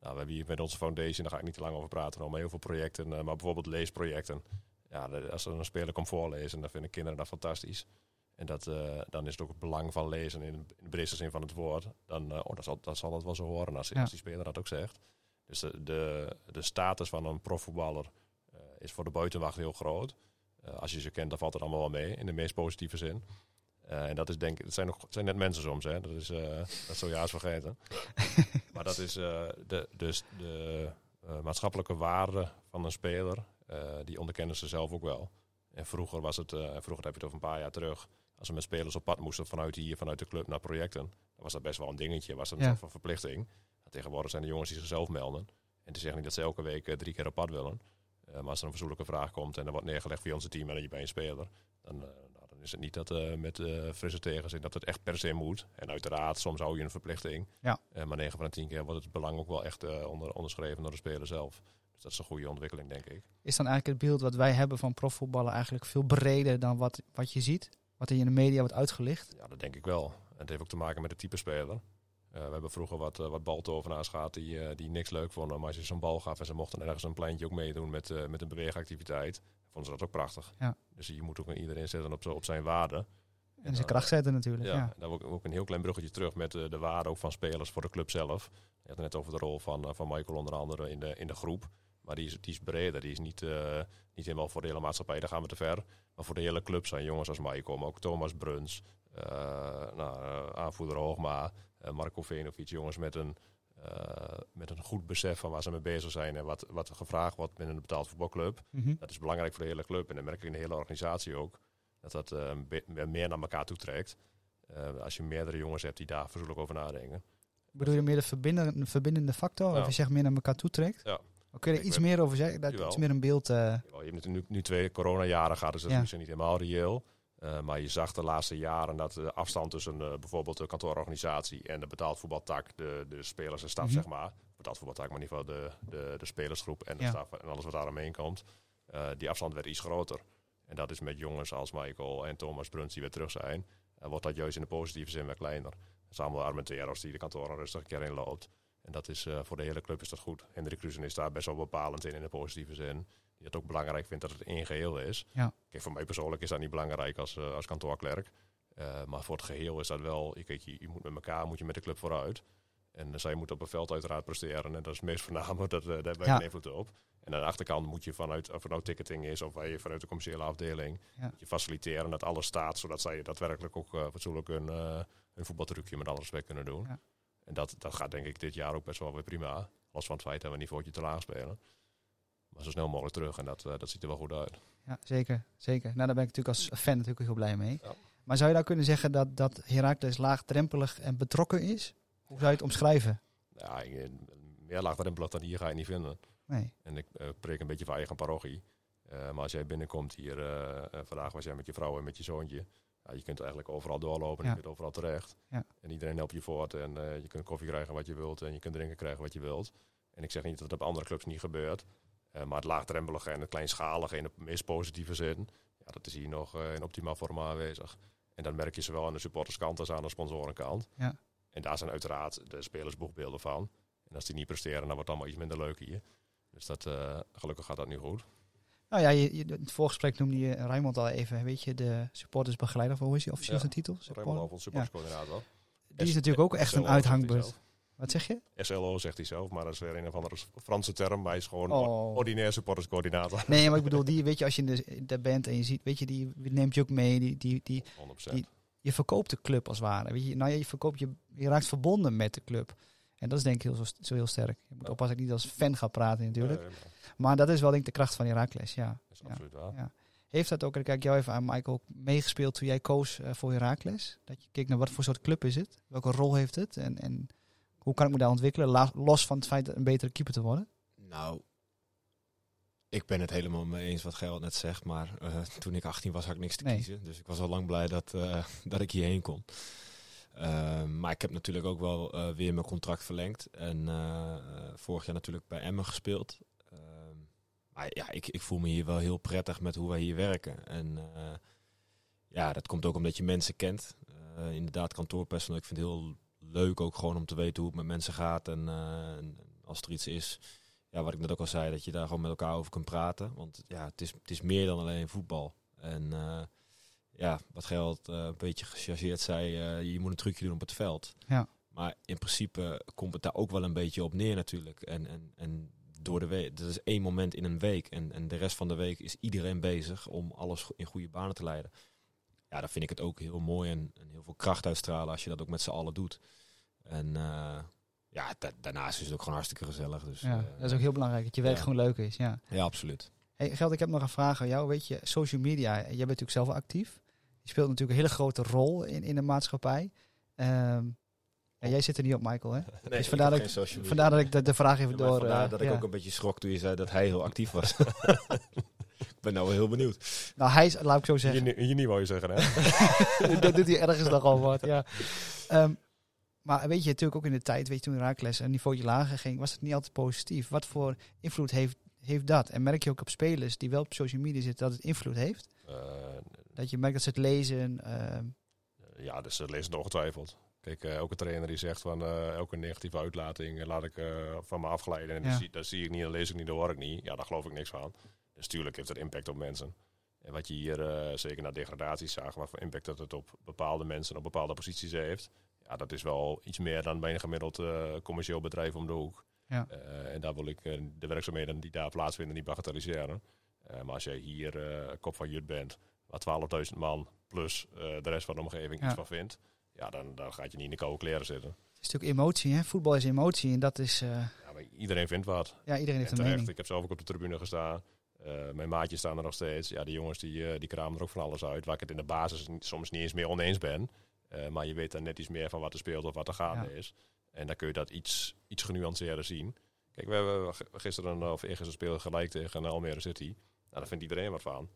Nou, we hebben hier met onze foundation, daar ga ik niet te lang over praten, maar heel veel projecten. eh, maar bijvoorbeeld leesprojecten. Ja, als er een speler komt voorlezen, dan vinden kinderen dat fantastisch. En dat, eh, dan is het ook het belang van lezen in, in de breedste zin van het woord. Dan, oh, dat, zal, dat zal dat wel zo horen als,
Ja.
als die speler dat ook zegt. Dus de, de, de status van een profvoetballer is voor de buitenwacht heel groot. Als je ze kent, dan valt het allemaal wel mee, in de meest positieve zin. Eh, en dat is denk ik, het zijn, nog, zijn net mensen soms, hè. Dat is, eh dat zou je haast vergeten. maar dat is eh, de, dus de maatschappelijke waarde van een speler, die onderkennen ze zelf ook wel. En vroeger was het, vroeger heb je het over een paar jaar terug, als we met spelers op pad moesten vanuit hier, vanuit de club naar projecten, dan was dat best wel een dingetje, was dat een
Ja.
soort van verplichting. Tegenwoordig zijn de jongens die zichzelf melden. En die zeggen niet dat ze elke week drie keer op pad willen. Maar als er een verzoekelijke vraag komt en er wordt neergelegd via onze team en je bij een speler, dan, dan is het niet dat eh, met eh frisse tegenzin dat het echt per se moet. En uiteraard, soms hou je een verplichting.
Ja.
Eh, maar 9 van de 10 keer wordt het belang ook wel echt onder, onderschreven door de speler zelf. Dus dat is een goede ontwikkeling, denk ik.
Is dan eigenlijk het beeld wat wij hebben van profvoetballen eigenlijk veel breder dan wat, wat je ziet? Wat er in de media wordt uitgelicht?
Ja, dat denk ik wel. En het heeft ook te maken met het type speler. We hebben vroeger wat, uh, wat baltovenaars gehad die, uh, die niks leuk vonden. Maar als je zo'n bal gaf en ze mochten ergens een pleintje ook meedoen met, uh, met een beweegactiviteit, vonden ze dat ook prachtig.
Ja.
Dus je moet ook iedereen zetten op, op zijn waarde.
En, zijn kracht zetten natuurlijk.
Ja, dan ook, ook een heel klein bruggetje terug met uh, de waarde ook van spelers voor de club zelf. Je had het net over de rol van, uh, van Michael onder andere in de, in de groep. Maar die is, die is breder. Die is niet, uh, niet helemaal voor de hele maatschappij, daar gaan we te ver. Maar voor de hele club zijn jongens als Michael, maar ook Thomas Bruns, nou, aanvoerder Hoogma, Marco Venovic. Jongens met een, met een goed besef van waar ze mee bezig zijn en wat, wat er gevraagd wordt binnen een betaald voetbalclub.
Mhm.
Mm -hmm. Dat is belangrijk voor de hele club en dat merk ik in de hele organisatie ook. Dat dat uh, meer naar elkaar toe trekt. Uh, als je meerdere jongens hebt die daar verzoekelijk over nadenken.
Bedoel je meer de verbindende, verbindende factor? Ja. Of je zegt meer naar elkaar toe trekt?
Ja.
Kun je er iets meer over zeggen? Dat iets meer een beeld... Uh...
Je hebt nu, nu twee coronajaren gehad, dus dat ja. is niet helemaal reëel. Uh, maar je zag de laatste jaren dat de afstand tussen uh, bijvoorbeeld de kantoororganisatie en de betaald voetbaltak, de, de spelers en staf, mm -hmm. zeg maar. Betaald voetbaltak, maar in ieder geval de, de, de spelersgroep en de ja. staf en alles wat daaromheen komt. Uh, die afstand werd iets groter. En dat is met jongens als Michael en Thomas Bruns die weer terug zijn. Wordt dat juist in de positieve zin weer kleiner. Samuel Armenteros die de kantoor rustig een keer in loopt. En dat is uh, voor de hele club is dat goed. Hendrik Kruisen is daar best wel bepalend in, in de positieve zin. Die het ook belangrijk vindt dat het één geheel is.
Ja.
Kijk, voor mij persoonlijk is dat niet belangrijk als, uh, als kantoorklerk. Uh, maar voor het geheel is dat wel... Kijk, je, je moet met elkaar, moet je met de club vooruit. En zij moet op het veld uiteraard presteren. En dat is het meest voornamelijk, dat, daar hebben wij ja. invloed op. En aan de achterkant moet je vanuit, of het nou ticketing is of wij vanuit de commerciële afdeling,
ja.
je faciliteren dat alles staat, zodat zij daadwerkelijk ook fatsoenlijk een, uh, een voetbaltrucje met alle respect kunnen doen.
Ja.
En dat, dat gaat denk ik dit jaar ook best wel weer prima. Los van het feit dat we een niveautje te laag spelen. Maar zo snel mogelijk terug en dat, uh, dat ziet er wel goed uit.
Ja, zeker. zeker. Nou, daar ben ik natuurlijk als fan natuurlijk heel blij mee.
Ja.
Maar zou je nou kunnen zeggen dat, dat Herakles laagdrempelig en betrokken is? Hoe zou je het omschrijven?
Ja, meer laagdrempelig dan hier ga je niet vinden.
Nee.
En ik uh, preek een beetje van eigen parochie. Uh, maar als jij binnenkomt hier, vandaag was jij met je vrouw en met je zoontje. Ja, je kunt eigenlijk overal doorlopen en je kunt overal terecht.
Ja.
En iedereen helpt je voort en je kunt koffie krijgen wat je wilt en je kunt drinken krijgen wat je wilt. En ik zeg niet dat het op andere clubs niet gebeurt. maar het laagdrempelige en het kleinschalige in de meest positieve zin, ja, dat is hier nog in optimaal vorm aanwezig. En dan merk je zowel aan de supporterskant als aan de sponsorenkant.
Ja.
En daar zijn uiteraard de spelersboegbeelden van. En als die niet presteren, dan wordt het allemaal iets minder leuk hier. Dus dat, uh, gelukkig gaat dat nu goed.
Nou ja, je, je, in het voorgesprek noemde je Raymond al even, weet je, de supportersbegeleider, of hoe is hij officieel
Ja,
zijn titel?
Raymond Alfons, supporterscoördinator.
Die is natuurlijk ook echt een
SLO
uithangbord. Wat zeg je?
SLO zegt hij zelf, maar dat is weer een of andere Franse term. Maar hij is gewoon
Oh.
ordinair supporterscoördinator.
Nee, maar ik bedoel, die, weet je, als je in de, in de band en je ziet, weet je, die neemt je ook mee. Die, die, die,
100%.
Die- je verkoopt de club als het ware. Weet je, nou ja, je verkoopt je, je raakt verbonden met de club. En dat is denk ik heel, zo, zo heel sterk. Je moet
Ja.
oppassen dat ik niet als fan ga praten natuurlijk.
Nee, maar
Maar dat is wel denk ik de kracht van Heracles, ja.
dat is
Ja.
absoluut waar.
Ja. Heeft dat ook, en ik kijk jou even aan Michael, meegespeeld toen jij koos eh, voor Heracles? Dat je keek naar wat voor soort club is het? Welke rol heeft het? En, en hoe kan ik me daar ontwikkelen? La- los van het feit dat een betere keeper te worden?
Nou, ik ben het helemaal mee eens wat Gerald net zegt. Maar eh, toen ik 18 was, had ik niks te
Nee.
kiezen. Dus ik was al lang blij dat, eh, dat ik hierheen kon. Ehm, maar ik heb natuurlijk ook wel eh, weer mijn contract verlengd. En eh, eh, vorig jaar natuurlijk bij Emmen gespeeld. Ehm, maar ja, ik, ik voel me hier wel heel prettig met hoe wij hier werken. En ja, dat komt ook omdat je mensen kent. Inderdaad, kantoorpersoneel. Ik vind het heel leuk ook gewoon om te weten hoe het met mensen gaat. En, als er iets is, ja, wat ik net ook al zei, dat je daar gewoon met elkaar over kunt praten. Want ja, het is, het is meer dan alleen voetbal. En ja, wat Gerald eh, een beetje gechargeerd zei, eh, je moet een trucje doen op het veld.
Ja.
Maar in principe komt het daar ook wel een beetje op neer natuurlijk. En, en, en door de week, dat is één moment in een week. En, en de rest van de week is iedereen bezig om alles in goede banen te leiden. Ja, dan vind ik het ook heel mooi en, en heel veel kracht uitstralen als je dat ook met z'n allen doet. En eh, ja, da- daarnaast is het ook gewoon hartstikke gezellig. Dus,
Ja, dat is ook heel belangrijk, dat je werk
ja.
gewoon leuk is. Ja.
ja, absoluut.
Hey, Geld, ik heb nog een vraag aan jou. Weet je, social media, jij bent natuurlijk zelf actief. Je speelt natuurlijk een hele grote rol in, in de maatschappij. Ehm, ja, jij zit er niet op, Michael, hè?
Nee,
Dus vandaar
ik
dat. Vandaar ik de, de vraag even
Ja,
door...
vandaar
eh,
dat ik
ja.
ook een beetje schrok toen je zei dat hij heel actief was. ik ben nou wel heel benieuwd.
Nou, hij is, laat ik zo zeggen,
Hier, hier niet wou je zeggen, hè?
dat doet hij ergens nogal wat, ja. Ehm, maar weet je, natuurlijk ook in de tijd, weet je, toen Raakles een niveautje lager ging, was het niet altijd positief. Wat voor invloed heeft, heeft dat? En merk je ook op spelers die wel op social media zitten, dat het invloed heeft?
Eh,
Dat je merkt dat ze het lezen. ehm,
ja, dus dat leest het ongetwijfeld. Kijk, eh, elke trainer die zegt van eh, elke negatieve uitlating eh, laat ik van me afglijden. En
Ja.
dat, zie, dat zie ik niet, dat lees ik niet, dat hoor ik niet. Ja, daar geloof ik niks van. Dus tuurlijk heeft het impact op mensen. En wat je hier zeker naar degradaties zag, wat voor impact dat het op bepaalde mensen op bepaalde posities heeft. Ja, dat is wel iets meer dan bij een gemiddeld commercieel bedrijf om de hoek.
Ja.
En daar wil ik de werkzaamheden die daar plaatsvinden niet bagatelliseren. Maar als jij hier kop van Jut bent, waar 12.000 man plus eh, de rest van de omgeving
Ja.
iets van vindt, ja, dan, dan gaat je niet in de koude kleren zitten.
het is natuurlijk emotie, hè? Voetbal is emotie en dat is... eh,
Ja, maar iedereen vindt wat.
ja, iedereen heeft
En
een mening.
ik heb zelf ook op de tribune gestaan. Eh, mijn maatjes staan er nog steeds. Ja, die jongens die, die kramen er ook van alles uit. Waar ik het in de basis soms niet eens meer oneens ben. Maar je weet dan net iets meer van wat er speelt of wat er gaande
Ja.
is. En dan kun je dat iets, iets genuanceerder zien. Kijk, we hebben gisteren of eergisteren speelden gelijk tegen Almere City. Nou, daar vindt iedereen wat van.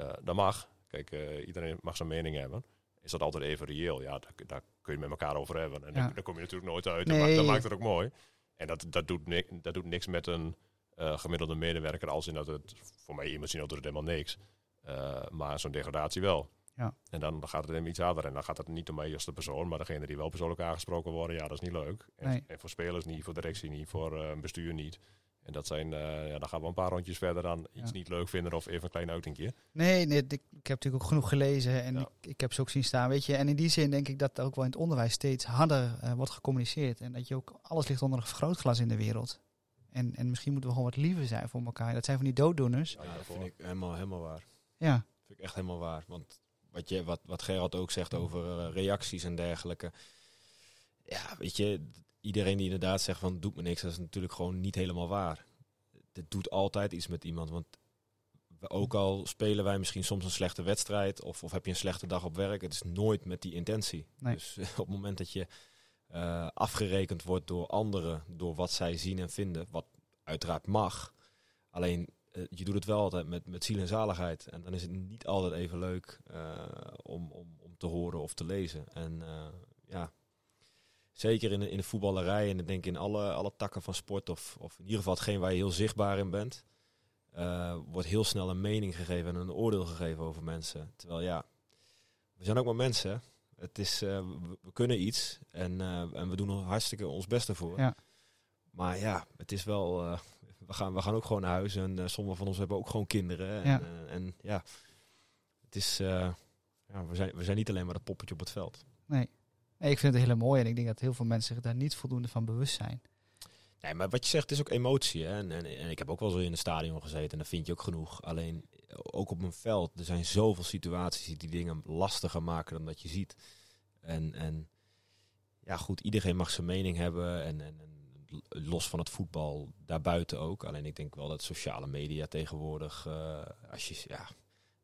Eh, dat mag. Kijk, eh, iedereen mag zijn mening hebben. Is dat altijd even reëel? Ja, daar, daar kun je met elkaar over hebben. En
Ja.
daar, daar kom je natuurlijk nooit uit.
Nee.
Dat, maakt, dat maakt het ook mooi. En dat, dat, doet, ni- dat doet niks met een eh, gemiddelde medewerker. Als in dat het, voor mij emotioneel doet het helemaal niks. Maar zo'n degradatie wel.
Ja.
En dan gaat het hem iets harder. En dan gaat het niet om mij als de persoon. Maar degene die wel persoonlijk aangesproken worden. Ja, dat is niet leuk. En,
Nee.
en voor spelers niet, voor directie niet, voor bestuur niet. En dat zijn, eh, ja, dan gaan we een paar rondjes verder dan iets
Ja.
niet leuk vinden of even een klein uitingje.
Nee, nee ik, ik heb natuurlijk ook genoeg gelezen en
Ja.
ik, ik heb ze ook zien staan, weet je. En in die zin denk ik dat ook wel in het onderwijs steeds harder eh, wordt gecommuniceerd. En dat je ook, alles ligt onder een vergrootglas in de wereld. En, en misschien moeten we gewoon wat liever zijn voor elkaar. Dat zijn van die dooddoeners.
Ja,
dat vind ik helemaal, helemaal waar.
Ja,
vind ik echt helemaal waar. Want wat, je, wat, wat Gerard ook zegt over eh, reacties en dergelijke. Ja, weet je, iedereen die inderdaad zegt van doet me niks, dat is natuurlijk gewoon niet helemaal waar. Het doet altijd iets met iemand. Want ook al spelen wij misschien soms een slechte wedstrijd of, of heb je een slechte dag op werk, het is nooit met die intentie.
Nee.
Dus op het moment dat je eh, afgerekend wordt door anderen, door wat zij zien en vinden, wat uiteraard mag. Alleen eh, je doet het wel altijd met, met ziel en zaligheid. En dan is het niet altijd even leuk eh, om, om, om te horen of te lezen. En ja, zeker in de, in de voetballerij en ik denk in alle, alle takken van sport, of, of in ieder geval hetgeen waar je heel zichtbaar in bent, eh, wordt heel snel een mening gegeven en een oordeel gegeven over mensen. Terwijl ja, we zijn ook maar mensen. Het is, eh, we, we kunnen iets en, eh, en we doen er hartstikke ons best ervoor.
Ja.
Maar ja, het is wel. we, gaan, we gaan ook gewoon naar huis. En sommigen van ons hebben ook gewoon kinderen. En
Ja.
en, ja het is. ja, we, zijn, we zijn niet alleen maar dat poppetje op het veld.
Nee. Ik vind het heel mooi en ik denk dat heel veel mensen zich daar niet voldoende van bewust zijn.
Nee, maar wat je zegt is ook emotie. Hè? En, en, ik heb ook wel zo in het stadion gezeten en dat vind je ook genoeg. Alleen ook op een veld, er zijn zoveel situaties die dingen lastiger maken dan dat je ziet. En, en ja, goed, iedereen mag zijn mening hebben. En, en, en los van het voetbal, daarbuiten ook. Alleen ik denk wel dat sociale media tegenwoordig, eh, als je, ja,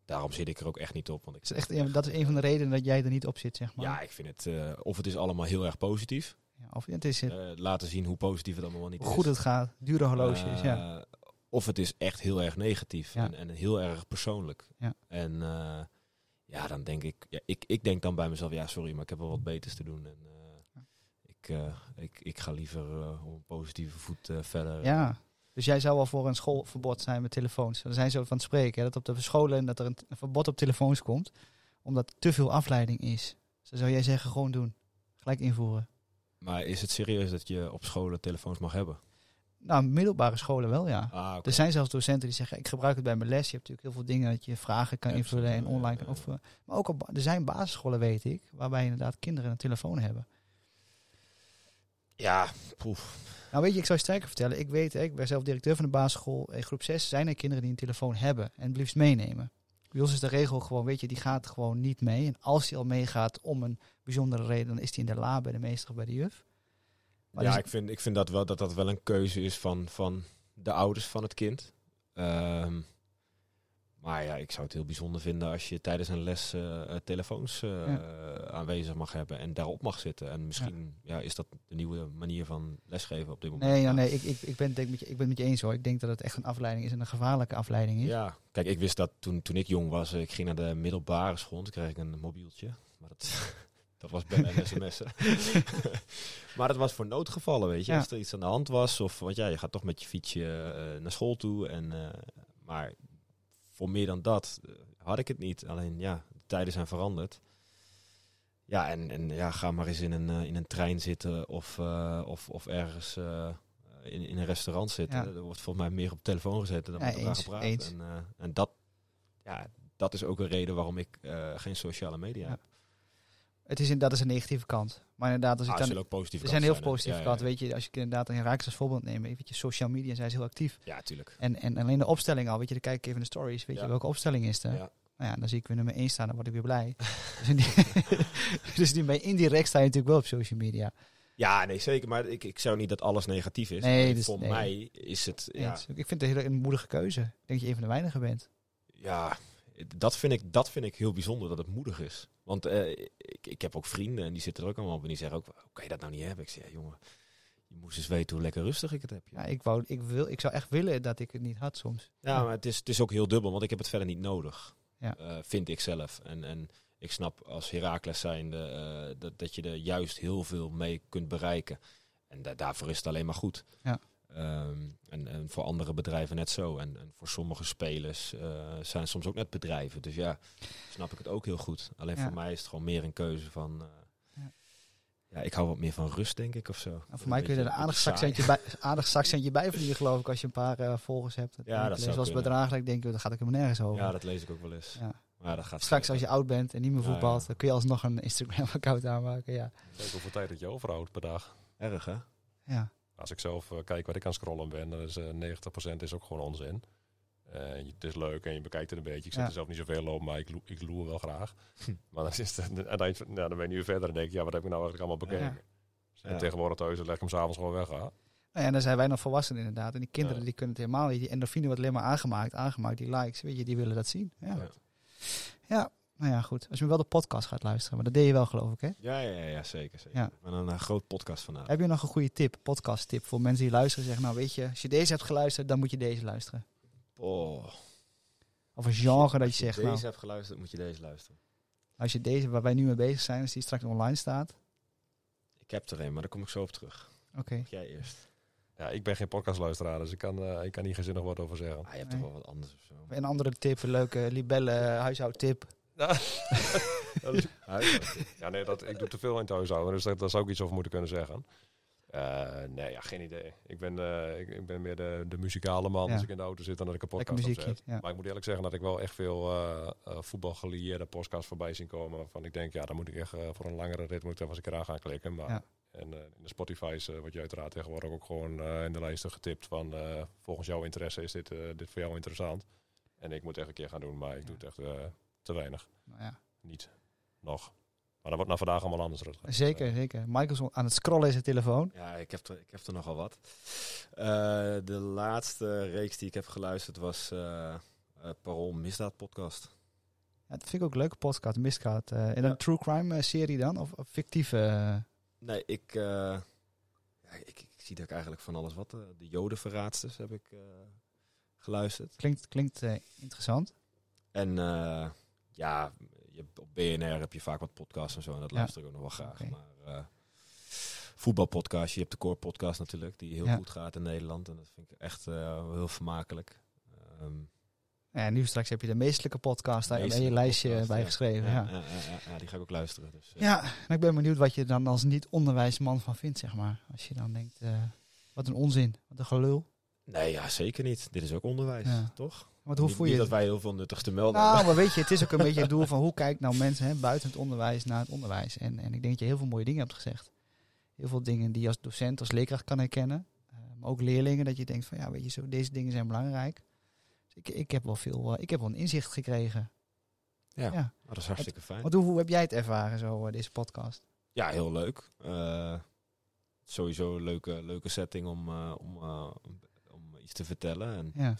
daarom zit ik er ook echt niet op. Want ik,
is echt, dat is een van de redenen dat jij er niet op zit, zeg maar.
ja, ik vind het, eh, of het is allemaal heel erg positief.
Ja, of het is het,
Eh, laten zien hoe positief het allemaal niet
hoe
is.
goed het gaat, dure horloges, ja.
Eh, Of het is echt heel erg negatief
Ja.
en, en heel erg persoonlijk.
Ja.
En ja, dan denk ik, ja, ik, ik denk dan bij mezelf, ja sorry, maar ik heb wel wat beters te doen. En ik, ik, ik ga liever op een positieve voet verder.
Ja. Dus jij zou wel voor een schoolverbod zijn met telefoons. Daar zijn ze van het spreken, hè, dat op de scholen dat er een, verbod op telefoons komt, omdat te veel afleiding is. Dus dan zou jij zeggen, gewoon doen. Gelijk invoeren.
Maar is het serieus dat je op scholen telefoons mag hebben?
Nou, middelbare scholen wel, ja.
Ah.
Er zijn zelfs docenten die zeggen, ik gebruik het bij mijn les. Je hebt natuurlijk heel veel dingen dat je vragen kan invullen en online kan invullen. Maar ook op, er zijn basisscholen, weet ik, waarbij inderdaad kinderen een telefoon hebben.
Ja, poef.
Nou weet je, ik zou je sterker vertellen. Ik weet, hè, ik ben zelf directeur van de basisschool. In groep 6 zijn er kinderen die een telefoon hebben en het liefst meenemen. Bij ons is de regel gewoon, weet je, die gaat gewoon niet mee. En als die al meegaat om een bijzondere reden, dan is die in de la bij de meester of bij de juf. Maar
ja,
dus-
ik vind, ik vind dat wel dat dat wel een keuze is van, van de ouders van het kind. Ehm, maar ja, ik zou het heel bijzonder vinden als je tijdens een les eh, eh, telefoons eh, aanwezig mag hebben en daarop mag zitten. En misschien ja. is dat de nieuwe manier van lesgeven op dit moment.
Nee, ja, nee ik, ik, ik, ben, denk met je, ik ben het met je eens hoor. Ik denk dat het echt een afleiding is en een gevaarlijke afleiding is.
Ja, kijk, ik wist dat toen, toen ik jong was. Ik ging naar de middelbare school. Toen kreeg ik een mobieltje. Maar dat, dat was bellen en sms'en. maar dat was voor noodgevallen, weet je. Als er iets aan de hand was. Of, want ja, je gaat toch met je fietsje naar school toe. En, maar voor meer dan dat eh, had ik het niet. Alleen ja, de tijden zijn veranderd. Ja, en, en ja, ga maar eens in een, eh, in een trein zitten. Of, eh, of, of ergens... in, in een restaurant zitten.
Ja.
Er wordt volgens mij meer op telefoon gezeten dan
Ja,
met elkaar
eens,
gepraat.
eens.
En, en dat, ja, dat is ook een reden waarom ik geen sociale media
Ja.
heb.
Het is in, dat is een negatieve kant. Maar inderdaad, als ik
Ah,
dan,
zullen ook positieve
er zijn heel veel positieve kanten. Weet je, als je inderdaad een Herakles als voorbeeld neemt, weet je, social media zijn ze heel actief.
ja. Tuurlijk.
En, en alleen de opstelling al, weet je, dan kijk ik even de stories, weet
Ja.
je, welke opstelling is er?
Ja.
Nou ja, dan zie ik weer nummer 1 staan, dan word ik weer blij. dus, in die, dus die, bij indirect sta je natuurlijk wel op social media.
ja, nee, zeker. Maar ik, ik zou niet dat alles negatief is.
Nee, dus-
voor
nee.
mij is het... Ja.
Ik vind het een hele moedige keuze. Ik denk dat je een van de weinigen bent.
ja dat, vind ik, dat vind ik heel bijzonder, dat het moedig is. Want eh, ik, ik heb ook vrienden en die zitten er ook allemaal op. En die zeggen ook, hoe kan je dat nou niet hebben? Ik zeg, ja, jongen, je moest eens weten hoe lekker rustig ik het heb.
Ja, ik, wou, ik, wil, ik zou echt willen dat ik het niet had soms.
Ja, maar het is, het is ook heel dubbel, want ik heb het verder niet nodig.
Ja.
Eh, vind ik zelf. En, en ik snap als Herakles zijnde eh, dat, dat je er juist heel veel mee kunt bereiken. En da- daarvoor is het alleen maar goed.
Ja.
Ehm, en, en voor andere bedrijven net zo. En, en voor sommige spelers eh, zijn soms ook net bedrijven. Dus ja, snap ik het ook heel goed. Alleen
Ja.
voor mij is het gewoon meer een keuze van... eh,
Ja.
ja. ik hou wat meer van rust, denk ik, of zo.
Nou, voor mij kun je er een aardig zakcentje bij, aardig zakcentje bij verdienen, geloof ik, als je een paar eh, volgers hebt.
Ja, dat
bedragen, dat ik denk, joh, daar gaat ik helemaal nergens over.
Ja, dat lees ik ook wel eens.
Ja.
Maar dat gaat
Straks als je oud bent en niet meer
Ja,
voetbalt,
ja.
dan kun je alsnog een Instagram-account aanmaken. Ja.
Kijk hoeveel tijd dat je overhoudt per dag.
Erg, hè?
Ja.
Als ik zelf eh, kijk wat ik aan scrollen ben, dan is eh 90% is ook gewoon onzin. Eh, het is leuk en je bekijkt het een beetje. Ik zet
Ja.
er zelf niet zoveel op, maar ik, ik loer wel graag.
Hm.
Maar dan, is het, nou, dan ben je nu verder en denk ik, ja, wat heb ik nou eigenlijk allemaal bekeken?
Ja.
Tegenwoordig thuis leg ik hem s'avonds gewoon weg. hè.
Nou ja, en dan zijn wij nog volwassenen inderdaad. En die kinderen
Ja.
die kunnen het helemaal niet. Die endorfine wordt alleen maar aangemaakt, aangemaakt. Die likes, weet je, die willen dat zien. Ja.
Ja.
ja. Nou ja, goed. Als je wel de podcast gaat luisteren. Maar dat deed je wel, geloof ik, hè?
Ja, ja, ja, zeker. zeker.
Ja.
Ik ben een eh, groot podcast vandaag.
Heb je nog een goede tip, podcast tip voor mensen die luisteren? Zeggen, nou weet je, als je deze hebt geluisterd, dan moet je deze luisteren.
Oh.
Of een genre dat je
Als
zegt,
deze
nou,
hebt geluisterd, moet je deze luisteren.
als je deze, waar wij nu mee bezig zijn, als die straks online staat.
Ik heb er een, maar daar kom ik zo op terug.
Oké.
Jij eerst?
Ja, ik ben geen podcastluisteraar, dus ik kan, eh, ik kan hier gezinnig wat over zeggen.
Ah, je hebt
Nee.
toch wel wat anders of zo.
Een andere tip, een leuke libelle huishoudtip.
ja, nee, dat, ik doe te veel in het huishouden, dus daar, daar zou ik iets over moeten kunnen zeggen. Uh, nee, ja, geen idee. Ik ben, uh, ik, ik, ben meer de, de muzikale man
Ja.
als ik in de auto zit dan dat ik een podcast
muziekje.
opzet.
Ja.
Maar ik moet eerlijk zeggen dat ik wel echt veel uh, voetbalgelieerde podcasts voorbij zien komen. Waarvan ik denk, ja, dan moet ik echt eh, voor een langere rit moet ik daar eens een keer aan gaan klikken. Maar,
Ja.
En eh, in de Spotify's word je uiteraard tegenwoordig ook gewoon eh, in de lijsten getipt van volgens jouw interesse is dit, dit voor jou interessant. En ik moet echt een keer gaan doen, maar ik doe het echt te weinig.
Nou ja.
Niet. Nog. Maar dat wordt na vandaag allemaal anders. Rutger.
Zeker, zeker. Michael is aan het scrollen in zijn telefoon.
Ja, ik heb er, ik heb er nogal wat. Uh, de laatste reeks die ik heb geluisterd was uh, uh, Parool Misdaad Podcast.
Ja, dat vind ik ook een leuke podcast, Misdaad. Uh, in een true crime serie dan? Of, of fictieve?
Nee, ik, ja, ik, ik, zie dat ik eigenlijk van alles wat. de Jodenverraadsters heb ik geluisterd.
Klinkt, klinkt interessant.
En ja, je, op BNR heb je vaak wat podcasts en zo. En dat luister ik ook nog wel graag. Maar uh, voetbalpodcast, je hebt de Core podcast natuurlijk, die heel goed gaat in Nederland. En dat vind ik echt uh, heel vermakelijk. Um,
Ja, nu straks heb je de meestelijke podcast daar in je lijstje
podcast,
bij
ja.
geschreven. Ja,
ja, die ga ik ook luisteren. Dus, uh,
ja. en ik ben benieuwd wat je dan als niet-onderwijsman van vindt, zeg maar. Als je dan denkt, uh, wat een onzin, wat een gelul.
Nee, ja, zeker niet. Dit is ook onderwijs, toch?
Want hoe
niet,
voel je
niet
het?
dat wij heel veel nuttigs te melden
Nou,
hebben.
maar weet je, het is ook een beetje het doel van hoe kijkt nou mensen hè, buiten het onderwijs naar het onderwijs. En, en ik denk dat je heel veel mooie dingen hebt gezegd. Heel veel dingen die je als docent, als leerkracht kan herkennen. Uh, maar ook leerlingen, dat je denkt van ja, weet je, zo, deze dingen zijn belangrijk. Dus ik, ik heb wel veel, uh, ik heb wel een inzicht gekregen.
Ja,
Ja.
Dat is hartstikke fijn.
Want hoe, hoe heb jij het ervaren, zo, uh, deze podcast?
Ja, heel leuk. Sowieso een leuke, leuke setting om, om, om iets te vertellen. En
Ja,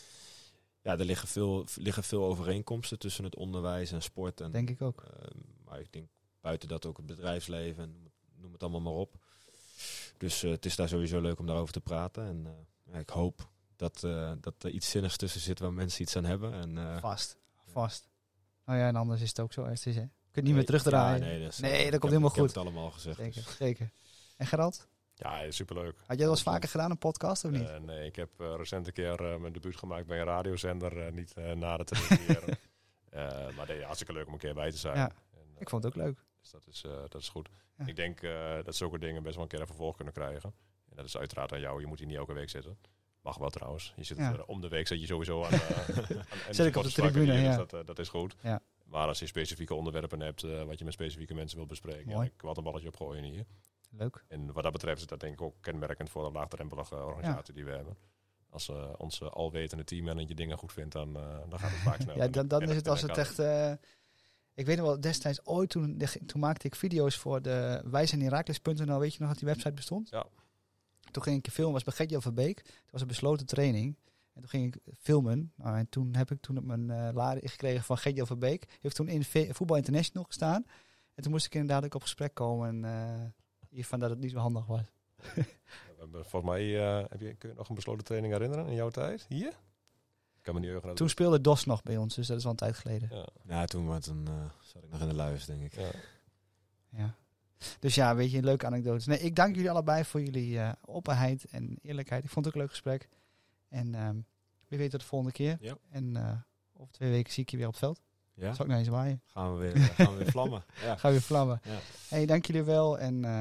ja, er liggen veel, liggen veel overeenkomsten tussen het onderwijs en sport. En,
denk ik ook.
uh, maar ik denk buiten dat ook het bedrijfsleven en noem het allemaal maar op. Dus uh, het is daar sowieso leuk om daarover te praten. En uh, ja, ik hoop dat, dat er iets zinnigs tussen zit waar mensen iets aan hebben. En,
vast, vast. Nou ja, en anders is het ook zo. Is, hè. Je kunt niet meer terugdraaien.
Ja, nee, dat, is,
Nee, dat
ik
komt
heb-
helemaal
ik heb
goed.
het allemaal gezegd.
Zeker,
dus.
zeker. En Gerald,
Ja, superleuk.
had jij dat eens vaker gedaan, een podcast of niet?
Uh, nee, ik heb uh, recent een keer uh, mijn debuut gemaakt bij een radiozender, niet na de televisie. uh, maar nee, hartstikke leuk om een keer bij te zijn.
Ja.
En,
Ik vond het ook leuk.
Dus dat is, dat is goed.
Ja.
Ik denk dat zulke dingen best wel een keer even vervolg kunnen krijgen. En dat is uiteraard aan jou. Je moet hier niet elke week zitten. Mag wel trouwens. Je zit
Ja.
om de week zit je sowieso aan, aan
Zit ik op de tribune,
hier. Dus dat, dat is goed.
Ja.
Maar als je specifieke onderwerpen hebt, wat je met specifieke mensen wilt bespreken, ja, ik wat een balletje opgooien hier.
Leuk.
En wat dat betreft is dat denk ik ook kenmerkend voor de laagdrempelige organisatie die we hebben. Als uh, onze alwetende teammanager dingen goed vindt, dan, uh, dan gaat het vaak snel.
Ja, dan, dan is het als het echt... eh, ik weet nog wel, destijds ooit, toen, toen maakte ik video's voor de Wij zijn Herakles.nl. Weet je nog dat die website bestond?
Ja.
Toen ging ik filmen, was bij Gertje Verbeek. Het was een besloten training. En toen ging ik filmen. Nou, en toen heb ik toen op mijn uh, lading gekregen van Gertje Verbeek. Heeft toen in Voetbal International gestaan. En toen moest ik inderdaad ook op gesprek komen. En uh, hiervan dat het niet zo handig was.
We Volgens mij uh, heb je, kun je nog een besloten training herinneren in jouw tijd? Hier? Ik kan me niet heugen.
Toen speelde DOS nog bij ons, dus dat is al een tijd geleden.
Ja.
Ja, toen, was- toen uh, zat ik nog in de luis, denk ik.
Ja.
Ja. Dus ja, weet je, leuke anekdotes. Nee, ik dank jullie allebei voor jullie uh, openheid en eerlijkheid. Ik vond het ook een leuk gesprek. En um, wie weet tot de volgende keer.
Ja.
En uh, over twee weken zie ik je weer op het veld.
Ja,
Zal ik naar je zwaaien?
gaan we weer, gaan we weer vlammen. Ja,
Ga weer vlammen.
ja,
Hey, dank jullie wel en uh,